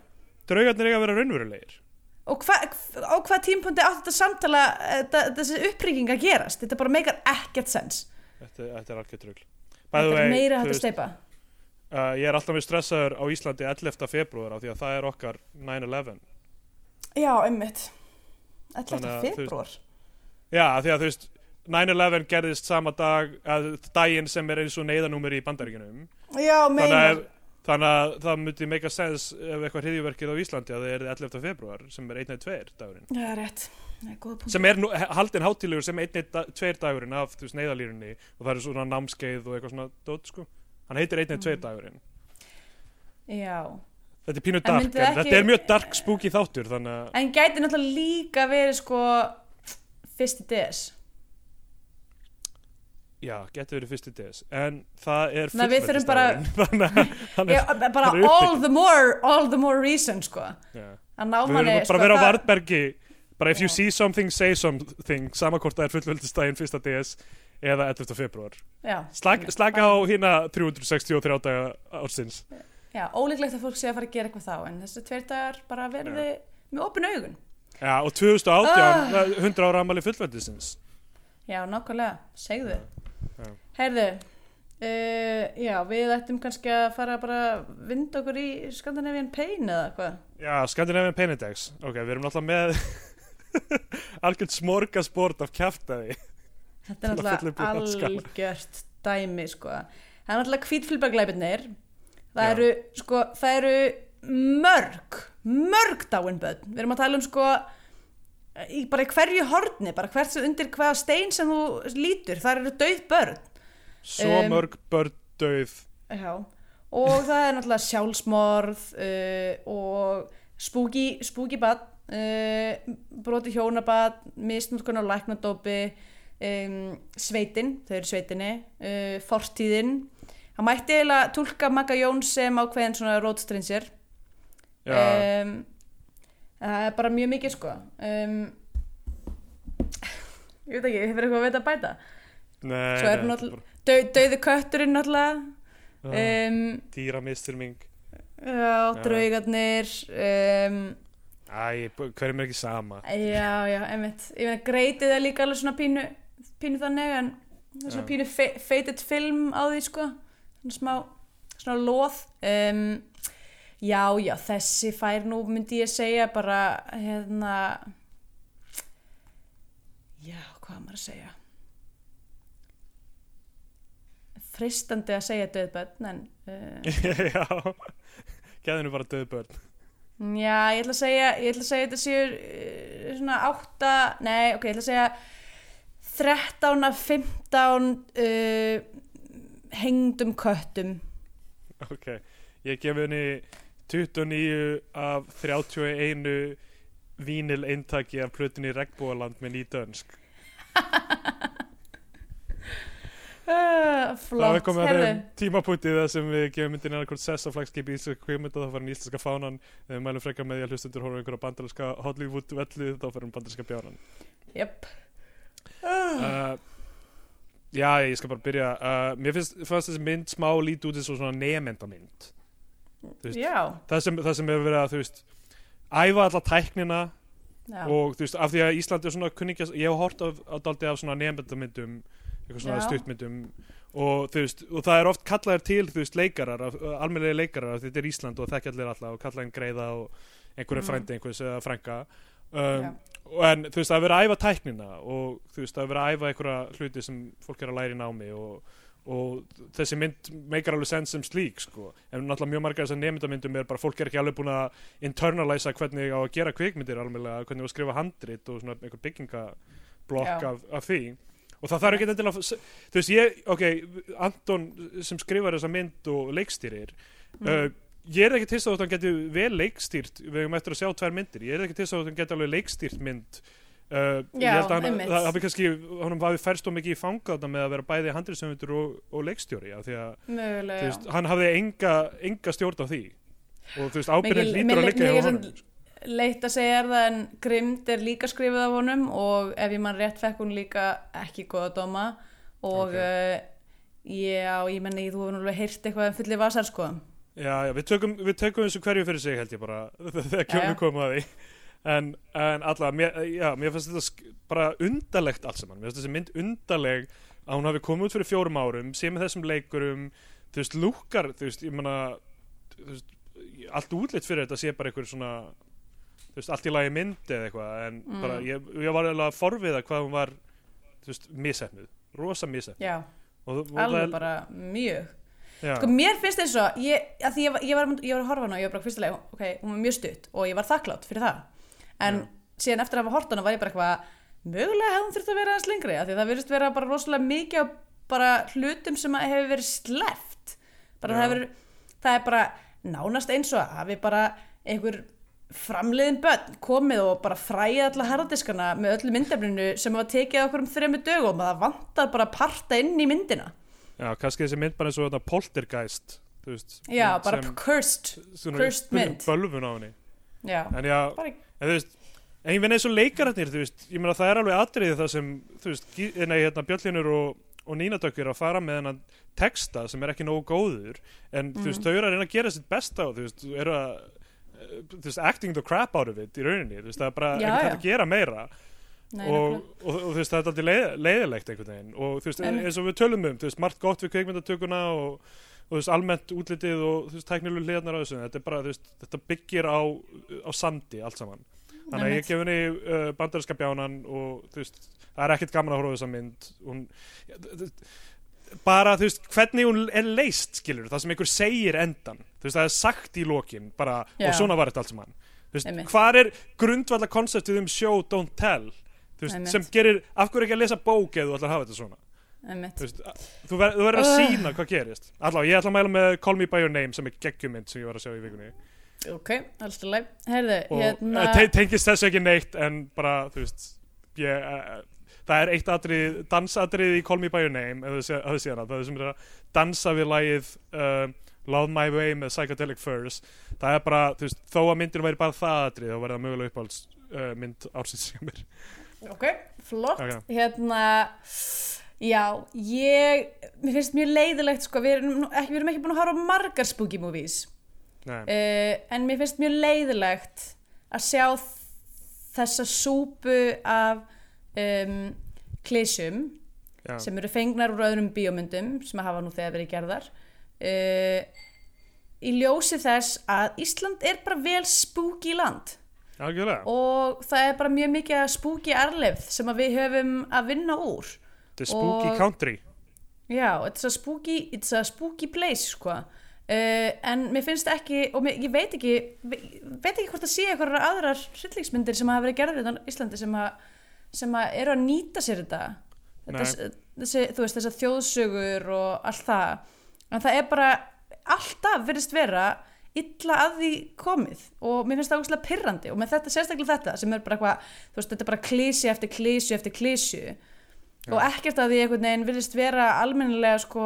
draugarnir eiga að vera raunverulegir. Og hva, á hvað tímpundi átti þetta samtala þetta, þessi upprygging að gerast? Þetta bara meikar ekkert sens. Þetta, þetta er þetta er meira hægt að steipa Uh, ég er alltaf mjög stressaður á Íslandi 11. februar af því að það er okkar 9-11 já, einmitt 11. Þannig að, þú veist, februar Já, því að þú veist 9-11 gerðist sama dag að daginn sem er eins og neyðanúmer í bandaríkinum já, þannig meina að, þannig að það myndi make a sense ef eitthvað hriðjuverkið á Íslandi að það er 11. februar sem er 1-2 dagurinn Já, rétt. Það er góða punkt. sem er nú, haldin hátílegur sem 1-2 dagurinn af þú veist, neyðalínunni og það er svona námskeið og eitthvað svona dót sko hann heitir 1-2 Mm. dagurinn Já. þetta er pínu En dark, myndið en ekki- þetta er mjög dark spooky þáttur þannig að En gæti náttúrulega líka verið sko fyrsti DS. Já, getur verið fyrsti DS En það er fullveldisdagurinn, Þannig að hann er, bara all the more, all the more reason sko. já. Að ná manni, sko. bara að vera á vartbergi Bara if you Já. see something, say something Sama hvort það er fullveldisdaginn fyrsta DS Eða 11. februar Já. Slag, Slaka á hérna 363 daga ársins Já, ólíklegt að fólk sé að fara að gera eitthvað þá, en þessi tveir dagar bara verði með opin augun. Já, og 2018 Ah. 100 ára amali fullveldisins Já, nákvæmlega, segðu. Já. Heyrðu, uh, já, við ættum kannski að fara bara að vinda okkur í Scandinavian Pain eða hvað. Já, Scandinavian Pain Index Ok, við erum náttúrulega með Algjörn smorgasport af kjaftaði Þetta er skala. algjört dæmi sko. Það er náttúrulega hvítfylbaglæpirnir það eru, sko, það eru mörg, mörg dáin börn. Við erum að tala um sko í bara hverju horni, bara hvert sem undir hvaða stein sem þú lítur, það eru dauð börn. Svo Um, mörg börn döið Já. Og það er náttúrulega sjálfsmorð uh, og spooky, spooky bad, uh, broti hjónabad, misnútkun á læknadópi, um, sveitin, þau eru sveitinni, uh, fortíðin. Það mætti eiginlega tólka Magga Jóns sem ákveðin svona rótstrinsir. Um, það er bara mjög mikið sko. Um, ég veit ekki, hefur eitthvað að veita að bæta? nei, svo er nei, náttúrulega- Dau, dauði kötturinn náttúrulega. bara- Um, Dýra mistilming Já, draugarnir um, Æ, hverjum er ekki sama Já, já, einmitt Ég meina, greitið er líka alveg svona pínu pínu þannig, en það er svona pínu fe feited film á því, sko. Svona smá, svona loð. Um, Já, já, þessi fær nú myndi ég segja bara, hérna Já, hvað maður að segja? Freistandi að segja döðbönn, en uh, Já Gæðinu bara döð börn Já, ég ætla að segja, ég ætla að segja þetta séu uh, svona átta, nei, ok, ég ætla að segja 13 af 15 uh, hengdum köttum. Ok, ég gef henni 29 af 31 vínil eintaki af plötunni Regnbúaland með nýdönsk Uh, Það flott, er að þeim tímapunktið þar sem við gefum myndin annarkvort sess á flagskipi íslenska kvikmynda þá fara hann íslenska fánan við mælum frekar með því að hlustundur horfa á einhverja bandarinska Hollywood vellu þá hann bandarinska bjánan Jöp. Uh, Já, ég skal bara byrja. Uh, Mér finnst, fannst þessi mynd smá lít út eins og svona já, það sem, það sem hefur verið að þú veist æfa alla tæknina já, og þú veist, af því að Ísland er svona kunningja, ég hef á daldi af svona eitthvað svona stuttmyndum og veist, og það er oft kallaðir til veist, leikarar, almennlega leikarar af þetta er Ísland og þekkja allir alla og kalla einn greiða og einhverju Mhm. frændi frænka. Já. um, en þú veist, það er verið að æfa tæknina og þú veist, það er verið að æfa einhverja hluti sem fólk er að læra í námi og, og þessi mynd meikar alveg sens sem slík sko, en náttúrulega mjög margar þessar nefndamyndum er bara, fólk er ekki alveg búin að internalæsa hvernig á að gera kvikmyndir alveg, hvernig á að skrifa handrit og svona einhver byggingablokk af, af því. Og það þarf ekki endilega að- þú veist, ég, ok, Anton sem skrifar þessa mynd og leikstýrir Mhm. uh, ég er ekki til þess að hann geti vel leikstýrt við hefum eftir að sjá tvær myndir ég er ekki til þess að hann geti alveg leikstýrt mynd uh, ég Já, held að hann það hafi kannski, hann hafi færst og mikið í fanga þarna með að vera bæði handriðsöfundur og, og leikstjóri að veist, hann hafði enga, enga stjórn á því. Og þú veist, ábyrðin lítur að liggja hjá sem- leitt að segja það en Grimd er líka skrifið af honum og ef ég mann rétt fekk hún líka ekki góða dóma. Og Ok. okay. já, ég menni þú hefur náttúrulega heyrt eitthvað um fulli vasar sko Já, já, við tökum, við tökum þessu hverju fyrir sig held ég bara, þegar að því. En, en alla, mér, já, mér fannst þetta bara undalegt allt saman, mér fannst þessi mynd undaleg að hún hafi komið út fyrir fjórum árum sé með þessum leikurum, þú veist, lúkar þú veist, ég veist, allt útlitt fyrir þetta sé bara einhver svona þú veist, allt í lagi mynd eða eitthvað en Mm. bara, ég, ég var eiginlega að forviða hvað hún var, þú veist, misefnuð rosa misefnuð já, og, og alveg bara mjög sko mér finnst þess að ég, að því ég, var, ég, var, ég var að horfa hana og ég var bara fyrstilega, ok, hún var mjög stutt og ég var þakklátt fyrir það. En Já. síðan eftir að hafa hort hana var ég bara eitthvað mögulega hefði hún þurft að vera aðeins lengri af því það virðist vera bara rosalega mikið bara hlutum sem að hefur verið sleft bara það hefur það er bara nánast eins og að hafi bara einhver framleiðin börn komið og bara fræði alla harðdiskana með öllu myndefninu sem hafa tekið okkur um þremu dögum og það vantar bara að parta inn í myndina já, kannski þessi mynd bara eins og þetta poltergeist þú veist, já, bara sem- cursed svona Cursed mynd. bölvun á henni já, en já, bara en þú veist en ég finn eins og leikararnir, þú veist ég meina það er alveg atriði það sem, þú veist Gí- nei, hérna, Bjöllinur og, og Nínadökk eru að fara með hennan texta sem er ekki nógu góður en þú veist, Mhm. þau eru að reyna að gera sitt besta og þú veist, eru að eh, þú veist, acting the crap out of it í rauninni, þú veist, það er bara Já, ekki já. að gera meira Nei, og, og, og, þú veist, það er alltaf leið, leiðilegt einhvern veginn. Og þú veist, Einmitt. eins og við tölum um, þú veist, margt gott við kveikmyndatökuna og, og þú veist, almennt útlitið og þú veist, tæknilu hliðarnar á þessu, þetta er bara, þú veist, þetta byggir á, á sandi allt saman. Þannig að ég gef henni uh, bandarinska bjánan og þú veist, það er ekkert gaman að horfa þessa mynd. Hún ja, bara, þú veist, hvernig hún er leist skilur, það sem einhver segir endan. Þú veist, það er sagt í lokin bara, Já. og svona var þetta allt saman. Þú veist, hvar er grundvalla konseptið um show, don't tell veist, sem gerir, af hverju ekki að lesa bók eða þú ætlar að hafa þetta svona? Þú, veist, þú, ver, þú verður að Ugh. sína hvað gerist. Allavega, ég ætla að mæla með Call Me By Your Name sem er geggjumynd sem ég var að sjá í vikunni. Ok, alls til leið heyrðu, og hérna hérna... te tengist þessu ekki neitt en bara, þú veist ég, uh, það er eitt atrið dansatrið í Call Me By Your Name það er sem er að dansa við lagið uh, Love My Way með Psychedelic Furs. Það er bara, þú veist, þó að myndin væri bara það atrið þá verður það mögulega uppáhalds uh, mynd ársins hjá mér ok, flott. Ok. hérna já, ég mér finnst mjög leiðilegt sko, við erum, ekki, við erum ekki búin að horfa margar spooky movies. Nei, uh, en mér finnst mjög leiðilegt að sjá þessa súpu af um, klísjum já, sem eru fengnar úr öðrum bíómyndum sem hafa nú þegar verið gerðar. Uh, í ljósi þess að Ísland er bara vel spooky land algjörlega. Og það er bara mjög mikið að spooky arlefð sem að við höfum að vinna úr. Er spooky og- country. Já, it's a spooky, it's a spooky place sko. Uh, en mér finnst ekki, og mér, ég veit ekki ve- veit ekki hvort það sé eitthvað aðrar hryllingsmyndir sem hafa verið gerður í Íslandi sem að, sem að eru að nýta sér þetta. Nei. þessi, þú veist, þessar þjóðsögur og allt það. En það er bara alltaf verðist vera illa að því komið og mér finnst það ógustlega pirrandi og með þetta, sérstaklega þetta sem er bara eitthvað, þú veist, þetta er bara klísi eftir klísu eftir klísu og ekkert að því einhvern veginn virðist vera almennilega sko,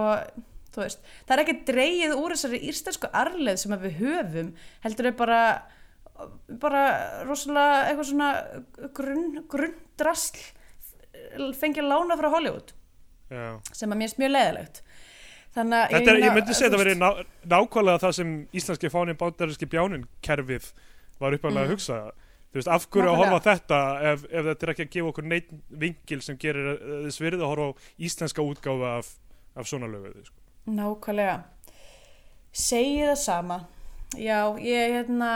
þú veist, það er ekki dreigið úr þessari íslensku arleið sem við höfum, heldur er bara bara rosalega eitthvað svona grunn, grunndrasl fengið lána frá Hollywood já, sem er mjög leiðilegt þannig að Þetta er, ég myndi segja að það veri ná, nákvæmlega það sem íslenski fánin bándarinski bjánin kerfið var uppalega Mm. að hugsa. Þú veist, af hverju að horfa á þetta ef, ef þetta er ekki að gefa okkur neitt vingil sem gerir uh, þess virði að horfa á íslenska útgáfa af, af svona lögu sko. nákvæmlega. Segi það sama. Já, ég hérna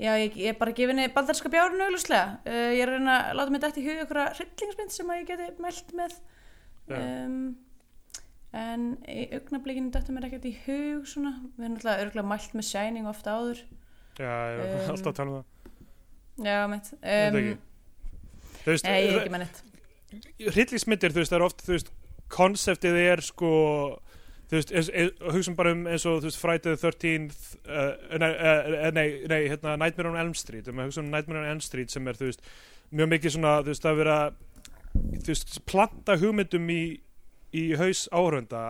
já, ég, er bara gefin í baldarska bjárinu auðvuslega uh, ég er að reyna að láta mig dætt í hug ykkur hryllingsmynd sem að ég geti mælt með. Um, en í augnablikinu dættu mér ekkert í hug svona, við erum alltaf örgulega mælt með Shining ofta áður. Já, ég er Um, alltaf að tala um það. Já, Þetta um. Þú veist, ég er ekki með neitt hryllingsmyndir, þú veist, það er oft þú veist, konseptið er sko þú veist, hugsaum bara um eins og þú veist, Friday the 13th uh, nei, uh, nei, nei, hérna Nightmare on Elm Street, um að hugsa um Nightmare on Elm Street sem er, þú veist, mjög mikið svona þú veist, að vera þú veist, planta hugmyndum í, í haus áhörunda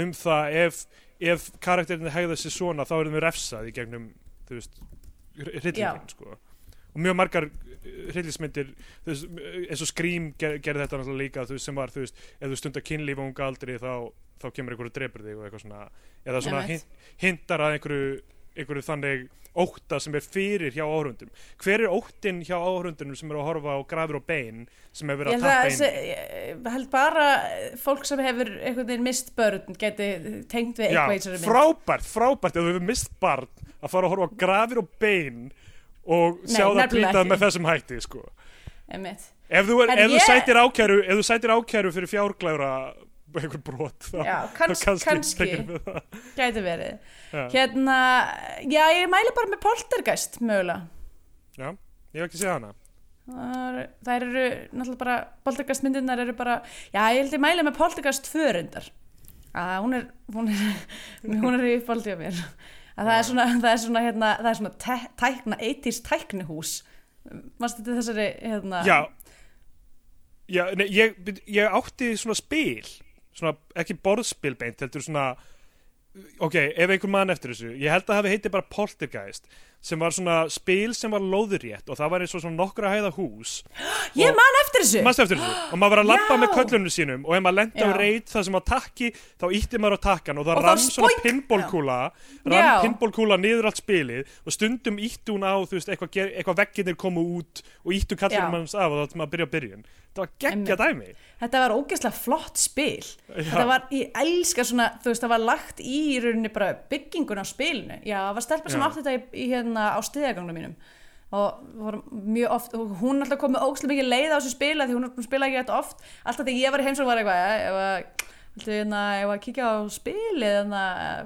um það ef, ef karakterinu hegða sér svona þá erum við refsað í gegnum hryllingin sko og mjög margar hryllismyndir þú veist, eins og Scream ger, gerði þetta náttúrulega líka veist, sem var, þú veist, ef þú stundar kynlíf á unga aldri þá, þá kemur einhverju drepur þig og eitthvað svona, eða svona Einmitt. hin, hintar að einhverju, einhverju þannig ótta sem er fyrir hjá áhrundum hver er óttin hjá áhrundunum sem er að horfa á grafir og bein sem er verið að tappa þessi- ég held bara fólk sem hefur einhvern veginn mist börn geti tengt við eitthvað í þessari mynd frábært, frábært ef þú hefur mist barn að fara að horfa á grafir og bein og Nei, sjá það nefnilega trýtað ekki. með þessum hætti sko. Ef þú, er, ef, þú ég- sætir ákæru, ef þú sætir ákæru fyrir fjárglæra einhver brot þá, Já, kanns, kannski, það. gæti verið. Já. Hérna, já, ég mæli bara með poltergeist mögulega. Já, ég hef ekki séð hana. Það eru- náttúrulega bara poltergeist myndirnar eru bara já, ég held ég mæli með poltergeist tvörundar að hún er hún er, hún er í uppáldi á mér. Að það er svona, það er svona, hérna, það er svona te, tækna, 80s tæknihús. Mannstu þetta þessari hérna, Já, Já nei, ég, ég átti svona spil svona, ekki borðspil beint heldur svona ok, ef einhver mann eftir þessu ég held að það hafi heitið bara Poltergeist sem var svona spil sem var lóðurétt og það var eins og svona nokkra hæða hús ég man eftir þessu Manstu eftir þessu? Og maður var að Já. með köllunum sínum og ef maður lendi á Já. reit það sem á takki þá ítti maður á takkan og það Og rann svona pinbólkúla rann pinbólkúla niður allt spilið og stundum ítti hún á þú veist, eitthvað, eitthvað vegginir komu út og íttu Já. kallunum hans af og þá ætti maður að byrja að byrjun það var geggja dæmi þetta var ógeðslega flott spil Já. þetta var, ég elska svona þú veist, það var lagt í það hérna á stiðagangnum mínum og oft hún alltaf kom með ógeðslega mikið leið á þessu spila því hún spila ekki þetta oft alltaf þegar ég var í heimsók var eitthvað "Ja, að Viltu hérna, kíkja á spilið, hérna,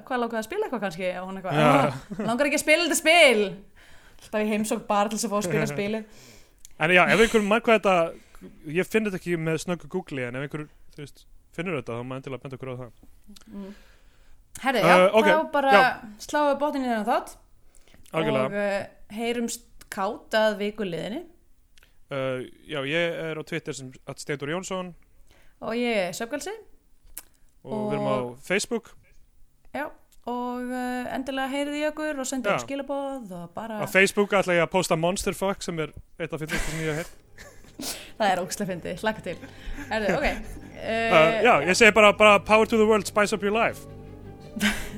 hvað langar að spila eitthvað kannski? Og hún eitthvað, Já. "Ah, langar ekki að spila þetta spil? Alltaf í heimsók bara til þess að fá að spila spilið. en já, ef einhver mann hvað þetta ég finn þetta ekki með snöggu googli en ef einhver veist, finnur þetta þá maður endilega benda okkur á það Herði, já, Uh, ok, þá bara já. við botnin í þennan þátt algjörlega. Og uh, heyrumst kátt að vikuliðinni uh, já, ég er á Twitter sem Steindur Jónsson. Og ég er Söpgalsi og við erum á Og- Facebook. Já, og uh, endilega heyrið í okkur og sendið Já. okkur skilaboð og bara, á Facebook ætla ég að posta Monsterfuck sem er eitt af finnst sem ég hef það er ógslega fyndið, hlakka til. Herði, ok. Uh, já, ég segi bara, bara power to the world, spice up your life